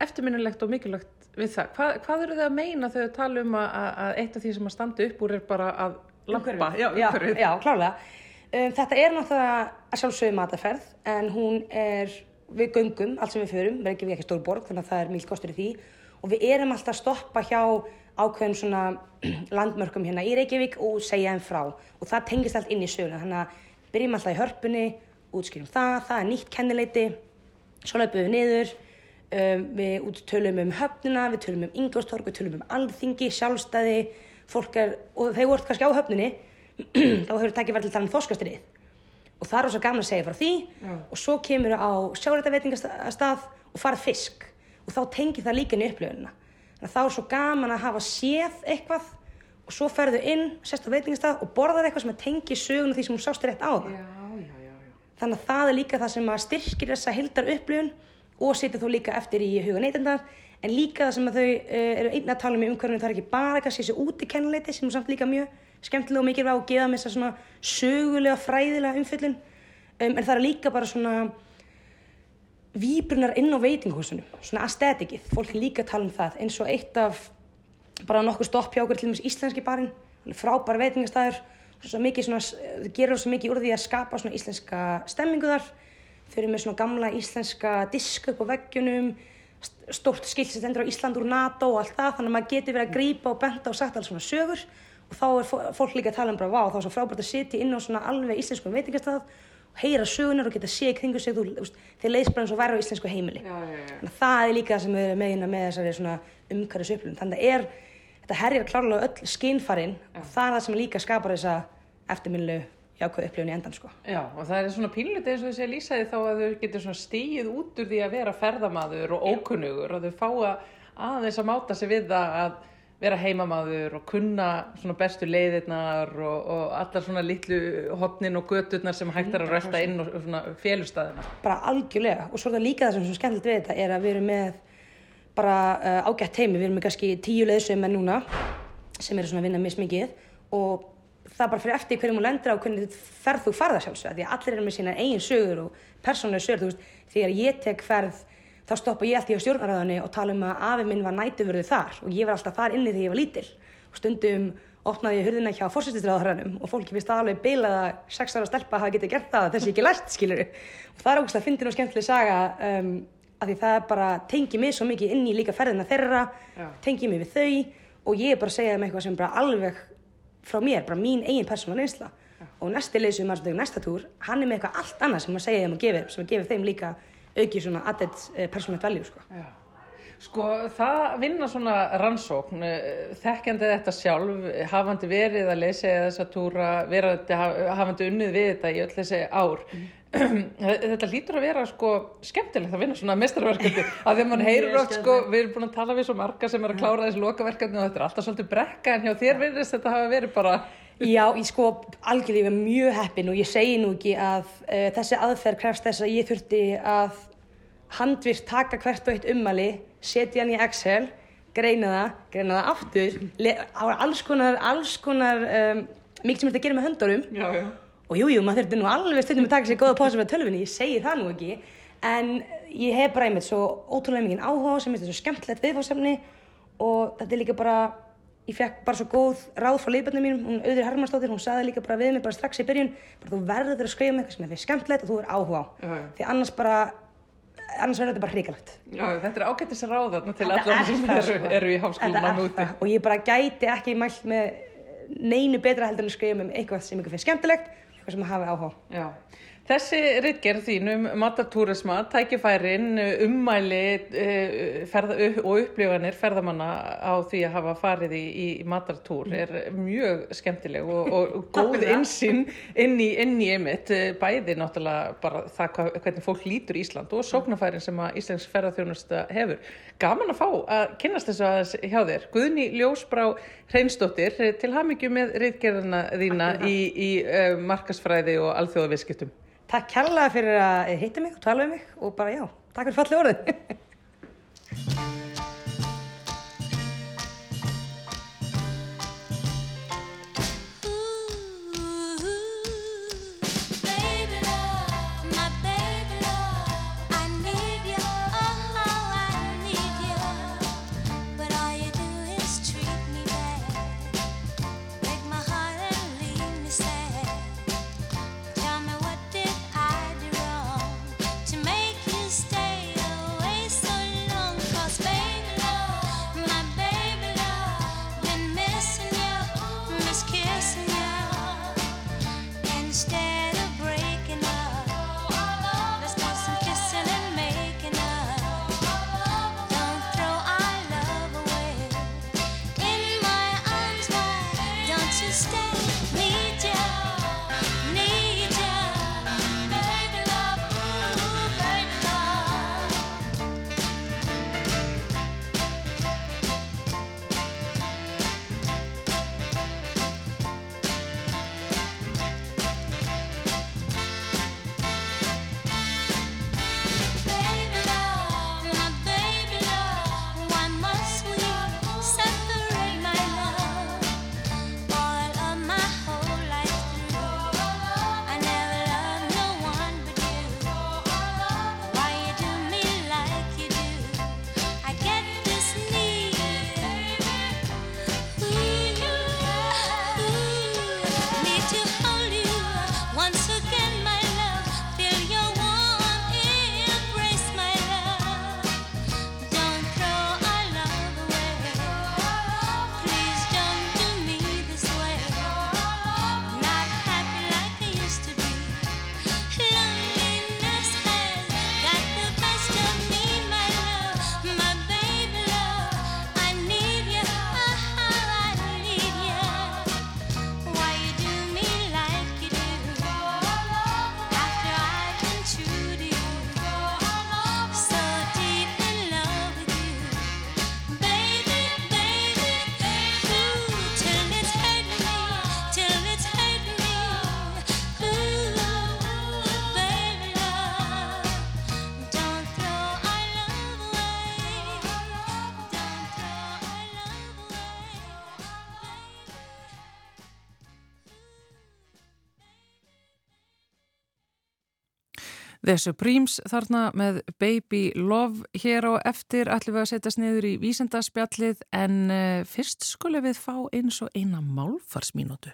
[SPEAKER 1] eftirminnilegt og mikilvægt við það? Hva, hvað eru þið að meina þegar þið tala um að, að eitt af því sem að standa upp úr er bara að lappa? Já,
[SPEAKER 4] já, já, klálega um, þetta er náttúrulega að sjálfsögðu mataferð en hún er við göngum, allt sem við förum, við erum ekki stór borg þannig að það er mjög kostur í því og við erum alltaf að stoppa hjá ákveðum svona [clears throat] landmörkum hérna í Reykjavík og segja þeim frá. Og það tengist allt inn í söguna. Þannig að byrjum alltaf í hörpunni útskýrum það, það er nýtt kennileiti svo löpum við niður um, við út tölum um höfnina við tölum um Ingolstorg, við tölum um alþingi sjálfstæði, fólk er og þegar voru kannski á höfninni [clears throat] þá hefur takkið verið til að tala um þoskastrið og það er rosa gaman að segja frá því. Og svo kemur á sjárættaveitingastað og farið fisk. Og þá tengir það líka inn í upplöfunina þannig að þá er svo gaman að hafa séð eitthvað og svo ferðu inn, sest á veitingastað og borðar eitthvað sem tengi söguna því sem hún sást rétt á það
[SPEAKER 1] Já, já, já,
[SPEAKER 4] þannig að það er líka það sem styrkir þessa hildar upplifun og setur þó líka eftir í huga neytendar en líka það sem að þau uh, eru einnig að tala um í umhverfinu það er ekki bara kannski þessi útikennuleiti sem er samt líka mjög skemmtilega og mikilvæg og geða með þessa svona sögulega fræðilega umfyllun um, en það er líka bara svona víbrunar inn á veitinghúsinu svona aesthetikið, fólk líka tala um það eins og eitt af bara nokkuð stopp hjá okkur til dæmis íslenski barinn. Frábær veitingastæður svo mikið svona, þau gerir svo mikið úr því að skapa svona íslenska stemmingu þar. Þau eru með svona gamla íslenska diska upp á veggjunum st- stórt skilt sem stendur á Ísland úr NATO og allt það, þannig að maður getur verið að grípa og benda og sagt alls svona sögur. Og þá er fó- fólk líka að tala um bara, vá, þá er svo frábært að sitja inn á svona alveg íslenskum veitingastað. og heyra sögunar og geta séð kringu sig, þeir leiðs bara eins og væri á íslensku heimili
[SPEAKER 1] Já, já, já.
[SPEAKER 4] Það er líka það sem við erum meina með þessari umhverfis upplifun. Þannig að er, þetta herjar klárlega öll skinnfarinn og það er það sem líka skapar þessa eftirminlu jákvæð upplifun í endan sko.
[SPEAKER 1] Já, og það er svona pínlítið eins og þessi lýsaði þá að þau getur svona stíið út úr því að vera ferðamaður og ókunnugur og þau fá að aðeins að máta sig við það að vera heimamaður og kunna svona bestu leiðirnar og, og allar svona litlu hotnin og göturnar sem hægt er að rölda inn og svona félustæðina.
[SPEAKER 4] Bara algjörlega. Og svo er það líka það sem er svo skemmtilegt við þetta er að við erum með bara uh, ágætt heimi, við erum með kannski tíu leiðsögum en núna sem eru svona að vinna mismikið. Og það bara fyrir eftir hverjum hún lendir á hvernig ferð þú farða sjálfsög því að allir eru með sína eigin sögur og persónulega sögur, þú veist, þegar ég tek ferð þá stoppa ég alltaf á stjórnaröðunni og tala um að afi minn var nætuvörðu þar og ég var alltaf þar inni þegar ég var lítil. Og stundum opnaði ég hurðina hjá fórsættistráðarhörnum og fólki finnst alveg bilað að sex ára stelpa hafa getið gert það þessi ekki lært skilur og það er ógust að fyndin og skemmtileg saga um, að því það er bara tengi mig svo mikið inn í líka ferðina þeirra
[SPEAKER 1] Já.
[SPEAKER 4] tengi mig við þau og ég er bara að segja þeim eitthvað sem bara alveg frá mér, bara mín eigin persónulega reynsla. Og næsti leysum maður tegur næsta túr hann er með eitthvað allt annað sem maður segja þeim og gefur sem að gefur þeim líka auki svona added uh, persónulegt value sko.
[SPEAKER 1] Sko það vinna svona rannsókn, eh, þekkjandi þetta sjálf, hafandi verið að leysa þessa túra, verandi, hafandi unnið við þetta í öll þessi ár. Mm. Þetta lítur að vera sko skemmtilegt að vinna svona mestarverkandi [laughs] að þegar mann heyrir oft sko, við erum búin að tala við svo marga sem er að klára þessi lokaverkandi og þetta er alltaf svolítið brekka en hjá þér verðist þetta hafa verið bara...
[SPEAKER 3] Já, ég sko algjörlega mjög heppin og ég segi nú ekki að uh, þessi aðferð krefst þess að ég þurfti að handvist taka hvert og eitt ummali, setja hann í Excel, greina það, greina það aftur, alls konar, alls konar um, mikið sem þetta gerir með höndarum
[SPEAKER 1] já, já.
[SPEAKER 3] Og jújú, jú, maður þurfti nú alveg stundum að taka sér góða pósa með tölfunni, ég segi það nú ekki, en ég hef bara einmitt svo ótrúlega mikið áhuga sem er svo skemmtilegt viðfáðsefni og þetta er líka bara, ég fekk bara svo góð ráð frá leifböndum mínum, hún auður Hermansdóttir, hún saði líka bara við mig bara strax í byrjun, bara þú verður að skrifa um eitthvað sem er skemmtilegt og þú er áhuga á, já, já. því annars bara annars verður þetta bara hrigalegt
[SPEAKER 1] þetta er ágættis að ráða til allar sem eru, sko. eru í háskólan
[SPEAKER 3] og ég bara gæti ekki mælt með neinu betra heldur en að skrifa um eitthvað sem ykkur finnst skemmtilegt eitthvað sem að hafa áhuga.
[SPEAKER 1] Já Þessi rittgerð þínum matatúrisma, tækifærin, ummæli uh, ferða, og upplifanir ferðamanna á því að hafa farið í, í matartúr er mjög skemmtileg og, og [laughs] góð einsinn inn í, inn í einmitt, bæði náttúrulega bara það hvernig fólk lítur Ísland og sóknarfærin sem að Íslands ferðarþjónusta hefur. Gaman að fá að kynast þessu aðeins hjá þér. Guðni Ljósbrá Hreinsdóttir, til hafmyggju með rittgerðina þína í, í markasfræði og alþjóðaviðskiptum.
[SPEAKER 3] Takk kærlega fyrir að hitta mig og tala um mig og bara já, takk fyrir fallið orðin. [laughs]
[SPEAKER 5] The Supremes þarna með Baby Love hér á eftir ætlum við að setjast niður í vísendaspjallið en uh, fyrst skulum við fá eins og eina málfarsmínútu.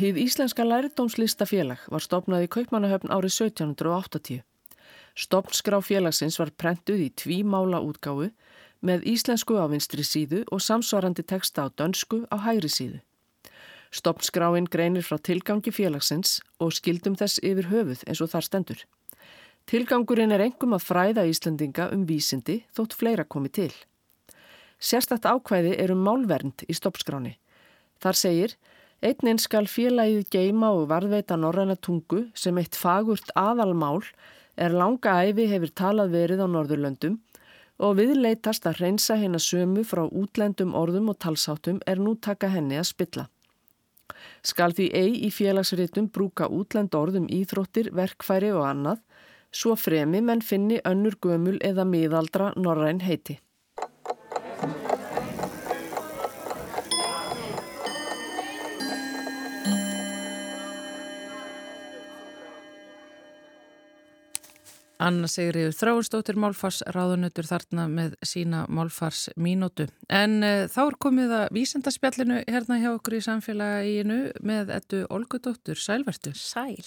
[SPEAKER 5] Hýð Íslenska lærdómslistafélag var stopnað í Kaupmannahöfn árið 1780. Stopnskrá félagsins var prentuð í tvímála útgáfu með íslensku á vinstri síðu og samsvarandi texta á dönsku á hægri síðu. Stoppskráin greinir frá tilgangi félagsins og skildum þess yfir höfuð eins og þar stendur. Tilgangurinn er engum að fræða Íslandinga um vísindi þótt fleira komi til. Sérstætt ákvæði er um málvernd í stoppskráni. Þar segir, einnin skal félagið geima og varðveita norræna tungu sem eitt fagurt aðalmál er langa æfi hefur talað verið á Norðurlöndum og viðleitast að reynsa hennar sömu frá útlendum orðum og talsáttum er nú taka henni að spilla. Skal því eigi í félagsritum brúka útlend orðum íþróttir, verkfæri og annað, svo fremi menn finni önnur gömul eða miðaldra norræn heiti.
[SPEAKER 1] Anna Sigriður Þráinsdóttir Málfars ráðunötur þarna með sína Málfars mínútu. En uh, þá er komið að vísendaspjallinu hérna hjá okkur í samfélaginu með ettu Olgudóttur Sælvertu.
[SPEAKER 6] Sæl.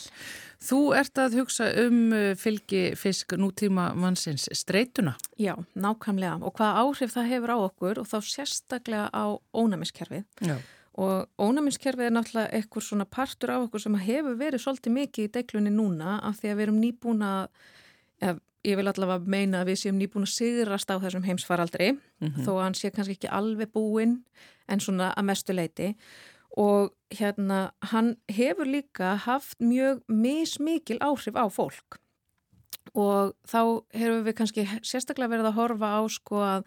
[SPEAKER 1] Þú ert að hugsa um uh, fylgi fisk nútíma mannsins streytuna.
[SPEAKER 6] Já, nákvæmlega og hvaða áhrif það hefur á okkur og þá sérstaklega á ónæmiskerfið.
[SPEAKER 1] Já.
[SPEAKER 6] Og ónæmiskerfið er náttúrulega eitthvað svona partur af okkur sem hefur verið svolítið mikið í deglunni núna af því að við erum nýbúna að ég vil allavega meina að við séum nýbúin að sigrast á þessum heimsfaraldri mm -hmm. þó að hann sé kannski ekki alveg búinn en svona að mestu leiti og hérna hann hefur líka haft mjög mismikil áhrif á fólk. Og þá hefur við kannski sérstaklega verið að horfa á sko að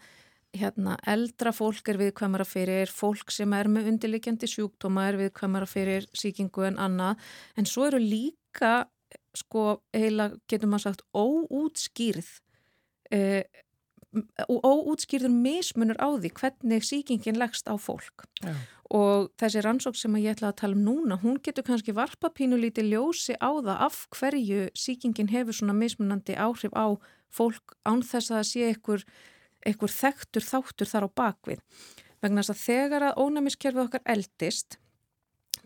[SPEAKER 6] hérna eldra fólk er viðkvæmara fyrir fólk sem er með undirlikjandi sjúkdóma er viðkvæmara fyrir síkingu en annað. En svo eru líka sko heila getur maður sagt óútskýrð uh, óútskýrður mismunur á því hvernig síkingin leggst á fólk Já. og þessi rannsók sem ég ætla að tala um núna hún getur kannski varpa pínulíti ljósi á það af hverju síkingin hefur svona mismunandi áhrif á fólk án þess að það sé einhver, einhver þekktur þáttur þar á bakvið vegna þess að þegar að ónæmiskerfið okkar eldist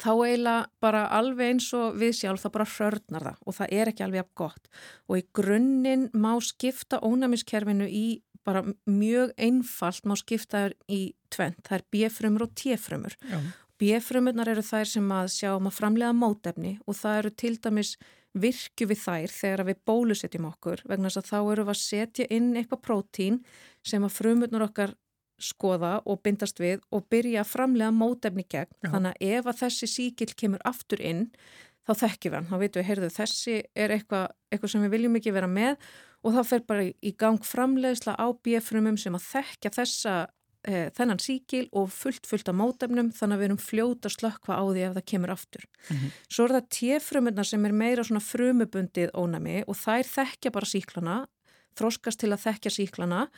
[SPEAKER 6] þá eiginlega bara alveg eins og við sjálf það bara hrörnar það og það er ekki alveg af gott. Og í grunninn má skipta ónæmiskerfinu í bara mjög einfalt má skipta í tvent, það er B-frumur og T-frumur. B-frumurnar eru þær sem að sjá um að framlega mótefni og það eru til dæmis virkju við þær þegar við bólusetjum okkur vegna þess að þá eru við að setja inn eitthvað prótín sem að frumurnar okkar skoða og bindast við og byrja að framlega mótefni gegn. Já. Þannig að ef að þessi síkil kemur aftur inn, þá þekkjum við hann. Þá veitum við, heyrðu, þessi er eitthvað, eitthvað sem við viljum ekki vera með og þá fer bara í gang framlegsla á bjöfrumum sem að þekkja þessa, e, þennan síkil og fullt fullt af mótefnum þannig að við erum fljóta slökkva á því ef það kemur aftur. Mm -hmm. Svo er það tjefrumurna sem er meira svona frumubundið ónami og þær þekkja bara síklana, þróskast til að þekkja síklana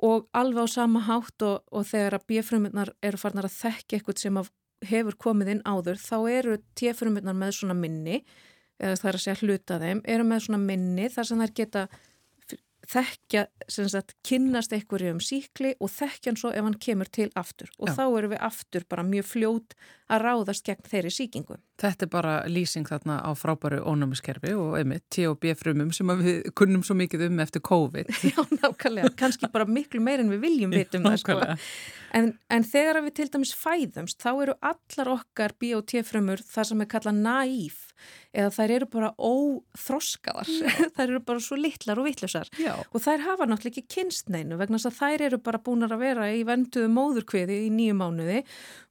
[SPEAKER 6] og alveg á sama hátt og, og þegar að bjöfrumurnar eru farnar að þekka eitthvað sem hefur komið inn áður þá eru tjefrumurnar með svona minni eða það er að segja hluta þeim eru með svona minni þar sem þær geta þekkja, sem sagt, kynnast einhverju um síkli og þekkja hann svo ef hann kemur til aftur og Já. þá eru við aftur bara mjög fljót að ráðast gegn þeirri síkingu.
[SPEAKER 1] Þetta er bara lýsing þarna á frábæru ónumiskerfi og einmitt T&B frumum sem við kunnum svo mikið um eftir COVID. [laughs]
[SPEAKER 6] Já, nákvæmlega, kannski bara miklu meir en við viljum vitum það sko. En, en þegar við til dæmis fæðumst, þá eru allar okkar B&T frumur það sem er kallað naíf eða þær eru bara óþroskaðar, [laughs] þær eru bara svo litlar og vittlusar og þær hafa náttúrulega ekki kynstneinu vegna þess að þær eru bara búin að vera í venduðu móðurkviði í nýju mánuði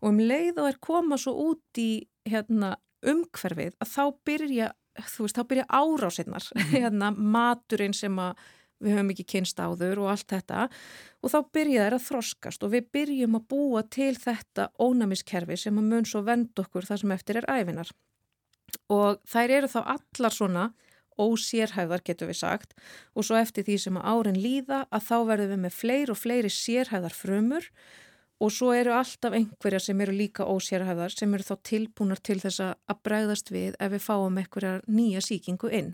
[SPEAKER 6] og um leið og er koma svo út í hérna, umhverfið að þá byrja, veist, þá byrja árásinnar, mhm. [laughs] hérna, maturinn sem að við höfum ekki kynst áður og allt þetta. Og þá byrja þær að þroskast og við byrjum að búa til þetta ónæmiskerfi sem að mun svo vend okkur það sem eftir er æfinar og þær eru þá allar svona ósérhæðar getur við sagt. Og svo eftir því sem að árin líða að þá verðum við með fleiri og fleiri sérhæðar frumur. Og svo eru alltaf einhverja sem eru líka ósérhæðar sem eru þá tilbúnar til þess að bregðast við ef við fáum einhverja nýja síkingu inn.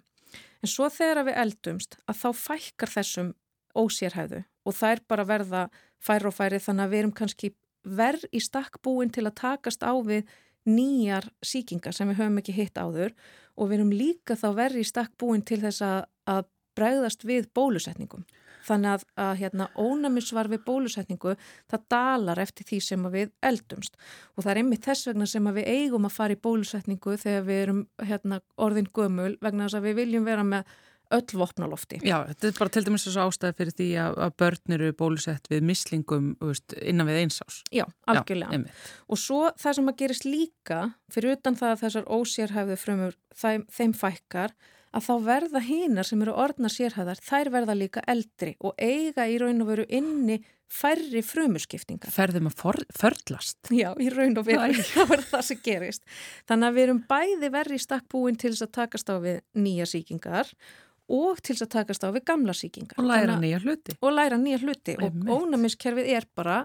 [SPEAKER 6] En svo þegar við eldumst að þá fækkar þessum ósérhæðu og það er bara verða fær og færi þannig að við erum kannski verð í stakkbúin til að takast á við nýjar síkingar sem við höfum ekki hitt áður og við erum líka þá verið í stakk búin til þess að, að bregðast við bólusetningum. þannig að, að hérna, ónæmisvar við bólusetningu það dalar eftir því sem við eldumst og það er einmitt þess vegna sem við eigum að fara í bólusetningu þegar við erum hérna, orðin gömul vegna þess að við viljum vera með öll vopnalofti.
[SPEAKER 1] Já, þetta er bara til dæmis þessu ástæði fyrir því að, að börn eru bólusett við mislingum veist, innan við einsás.
[SPEAKER 6] Já, algjörlega. Já, og svo það sem að gerist líka fyrir utan það að þessar ósérhæfðu frumur þeim, þeim fækkar að þá verða hínar sem eru orðna sérhæðar, þær verða líka eldri og eiga í raun og veru inni færri frumuskiptingar.
[SPEAKER 1] Ferðum að for, förlast.
[SPEAKER 6] Já, í raun og veru, [laughs] það verður það sem gerist. Þannig að við erum bæði verri stakkbúin til þess að takast á við nýja síkingar og til að takast á við gamla síkingar.
[SPEAKER 1] Og læra nýja hluti.
[SPEAKER 6] Og læra nýja hluti og ónæmiskerfið er bara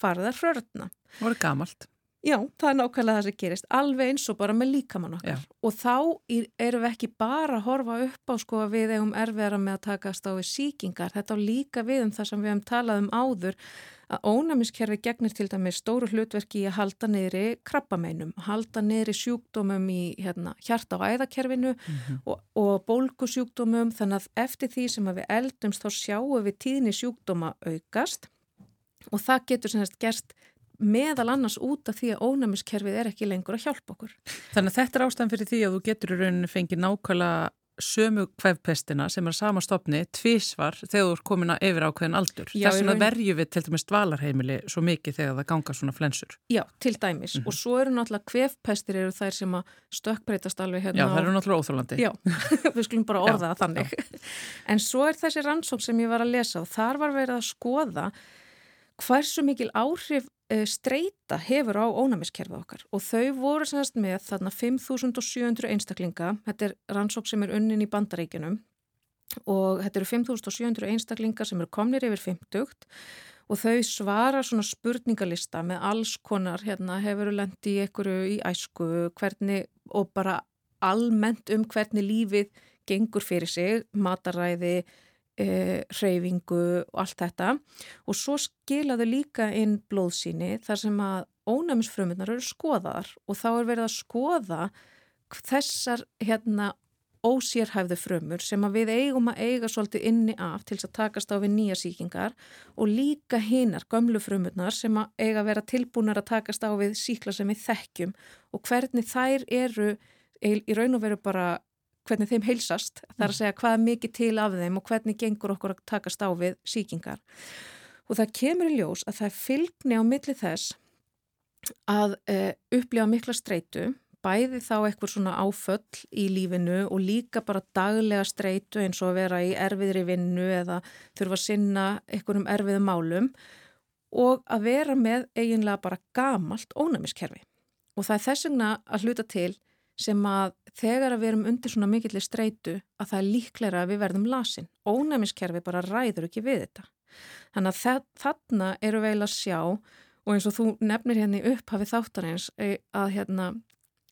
[SPEAKER 6] farið að hrörna.
[SPEAKER 1] Og er gamalt.
[SPEAKER 6] Já, það er nákvæmlega það sem gerist, alveg eins og bara með líkamann okkar. Já. Og þá erum við ekki bara að horfa upp á sko að við eigum erfiðara með að takast á við síkingar. Þetta á líka við um það sem við hefum talað um áður að ónæmiskerfi gegnir til dæmis stóru hlutverki í að halda niðri krabbameinum, halda niðri sjúkdómum í hérna, hjarta og æðakerfinu mm -hmm. og, og bólkusjúkdómum þannig að eftir því sem við eldumst þá sjáum við tíðni sjúkdóma aukast og það getur semst gerst meðal annars út af því að ónæmiskerfið er ekki lengur að hjálpa okkur.
[SPEAKER 1] Þannig að þetta er ástæðan fyrir því að þú getur í rauninni fengið nákvæmlega sömu kvefpestina sem er sama stopni tvísvar þegar þú er komin að yfir ákveðin aldur. Þess vegna verju við til dæmis dvalarheimili svo mikið þegar það ganga svona flensur.
[SPEAKER 6] Já, til dæmis. Mm -hmm. Og svo eru náttúrulega kvefpestir eru þær sem að stökkbreytast alveg hérna.
[SPEAKER 1] Já, það eru náttúrulega óþálandi.
[SPEAKER 6] Já, [laughs] við skulum bara orða það þannig. Já. [laughs] En svo er þessi rannsók sem ég var að lesa og þar var verið að skoða hversu mikil áhrif streyta hefur á ónæmiskerfið okkar. Og þau voru sannast með þarna 5.700 einstaklinga, þetta er rannsók sem er unnin í bandaríkinum og þetta eru 5.700 einstaklinga sem eru komnir yfir 50 og þau svara svona spurningalista með alls konar, hérna hefur lendi einhverju í æsku, hvernig og bara almennt um hvernig lífið gengur fyrir sig, mataræði, e, hreyfingu og allt þetta. Og svo skilaðu líka inn blóðsíni þar sem að ónæmisfrömmunar eru skoðaðar. Og þá er verið að skoða þessar hérna ósérhæfðu frömmur sem að við eigum að eiga svolítið inni af til þess að takast á við nýja síkingar og líka hinnar, gömlu frömmurnar sem að eiga að vera tilbúinar að takast á við síkla sem við þekkjum. Og hvernig þær eru í raun og veru bara hvernig þeim heilsast, þar að mm. segja hvað er mikið til af þeim og hvernig gengur okkur að takast á við síkingar. Og það kemur í ljós að það er fylgni á milli þess að e, upplifa mikla streitu, bæði þá eitthvað svona áföll í lífinu og líka bara daglega streitu eins og að vera í erfiðri vinnu eða þurfa að sinna einhverjum erfiðum málum og að vera með eiginlega bara gamalt ónæmiskerfi. Og það er þess vegna að hluta til sem að þegar að við erum undir svona mikillir streitu að það er líklæra að við verðum lasin. Ónæmiskerfi bara ræður ekki við þetta. Þannig að þarna eru við að sjá og eins og þú nefnir hérna í upphafið þáttarins eh, að hérna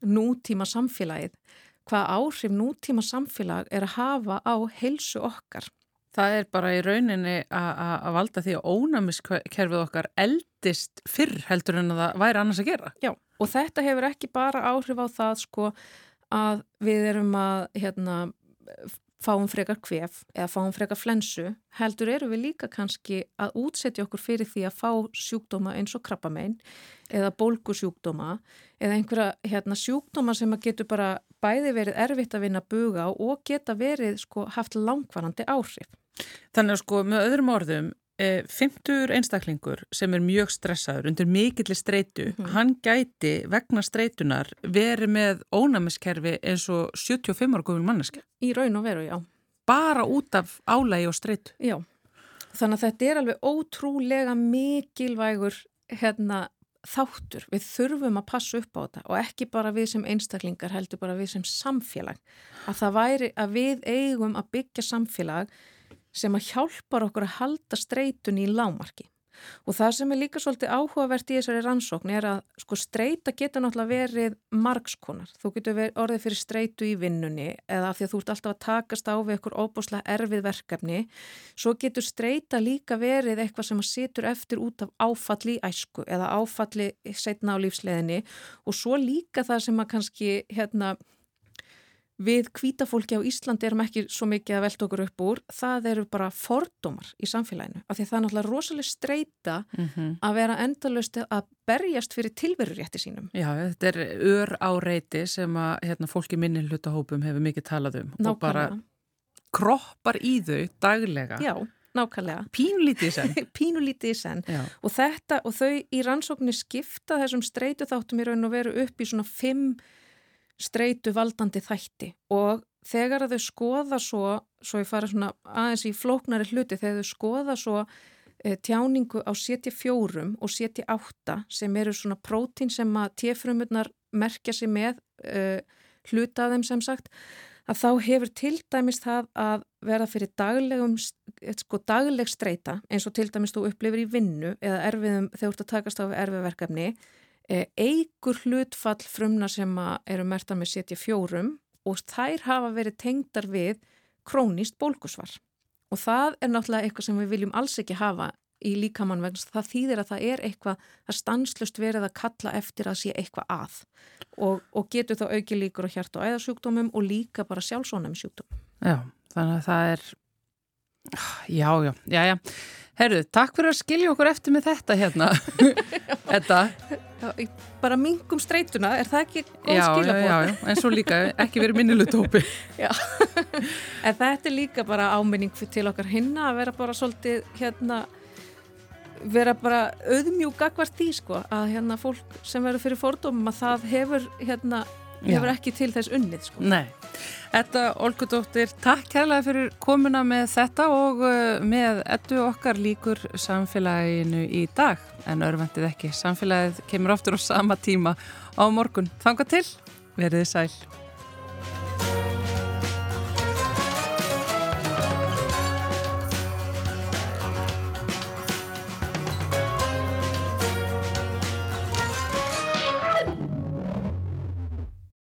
[SPEAKER 6] nútíma samfélagið, hvað áhrif nútíma samfélag er að hafa á heilsu okkar.
[SPEAKER 1] Það er bara í rauninni að valda því að ónæmiskerfið okkar eldist fyrr heldur en að það væri annars að gera.
[SPEAKER 6] Já, og þetta hefur ekki bara áhrif á það sko að við erum að hérna, fáum frekar kvef eða fáum frekar flensu, heldur eru við líka kannski að útsetja okkur fyrir því að fá sjúkdóma eins og krabbamein eða bólkusjúkdóma eða einhverja hérna, sjúkdóma sem að getur bara bæði verið erfitt að vinna buga og geta verið sko haft langvarandi áhrif.
[SPEAKER 1] Þannig að sko með öðrum orðum, e, 50 einstaklingur sem er mjög stressaður undir mikillir streitu, mm -hmm. hann gæti vegna streitunar verið með ónæmiskerfi eins og 75 ára góðum manneski.
[SPEAKER 6] Í raun og veru, já.
[SPEAKER 1] Bara út af álægi og streitu.
[SPEAKER 6] Já, þannig að þetta er alveg ótrúlega mikilvægur hérna þáttur, við þurfum að passa upp á þetta og ekki bara við sem einstaklingar heldur bara við sem samfélag að það væri að við eigum að byggja samfélag sem að hjálpar okkur að halda streitun í lámarki. Og það sem er líka svolítið áhugavert í þessari rannsókn er að sko streita getur náttúrulega verið margskonar. Þú getur orðið fyrir streitu í vinnunni eða af því að þú ert alltaf að takast á við eitthvað óbúslega erfið verkefni. Svo getur streita líka verið eitthvað sem að situr eftir út af áfalli í æsku eða áfalli setna á lífsleðinni og svo líka það sem að kannski hérna við kvítafólki á Íslandi erum ekki svo mikið að velta okkur upp úr, það eru bara fordómar í samfélaginu. Af því það er náttúrulega rosalega streyta mm -hmm. að vera endalust að berjast fyrir tilverurétti sínum.
[SPEAKER 1] Já, þetta er ör áreiti sem að hérna, fólki minni hlutahópum hefur mikið talað um Nákvæmlega. og bara kroppar í þau daglega.
[SPEAKER 6] Já, nákvæmlega.
[SPEAKER 1] Pínulítið í senn. [laughs]
[SPEAKER 6] Pínulítið í senn. Og þetta, og þau í rannsóknir skipta þessum streytu þáttum í raun og veru upp í svona fimm streitu valdandi þætti og þegar þau skoða svo, svo ég fara svona aðeins í flóknari hluti, þegar þau skoða svo e, tjáningu á CT4 og CT8 sem eru svona prótín sem að tjefrumurnar merkja sig með e, hluta af þeim sem sagt, að þá hefur til dæmis það að vera fyrir daglegum, eh, sko dagleg streita eins og til dæmis þú upplifir í vinnu eða erfiðum þegar þú ert að takast á erfiðverkefni eigur hlutfall frumna sem eru mertar með setja fjórum og þær hafa verið tengdar við krónist bólkusvar og það er náttúrulega eitthvað sem við viljum alls ekki hafa í líkamann vegna það þýðir að það er eitthvað að stanslust verið að kalla eftir að sé eitthvað að og, og getur þá auki líkur á hjart og æðarsjúkdómum og líka bara sjálfsónum sjúkdómum.
[SPEAKER 1] Já, þannig að það er já, já, já, já. Herru, takk fyrir að skilja okkur eftir með þetta hérna. [laughs] Þetta
[SPEAKER 6] Bara mingum streytuna, er það ekki góð skilja
[SPEAKER 1] Já, já, já, en svo líka ekki verið minnilutópi [laughs]
[SPEAKER 6] Já, en þetta er líka bara áminning til okkar hinna að vera bara svolítið hérna vera bara auðmjúk akkvært því sko að hérna fólk sem verður fyrir fordómum að það hefur hérna hefur ekki til þess unnið sko.
[SPEAKER 1] Nei, þetta Olgudóttir takk kærlega fyrir komuna með þetta og uh, með ettu okkar líkur samfélaginu í dag en örfendið ekki, samfélagið kemur oftur á sama tíma á morgun. Þanga til, verðið sæl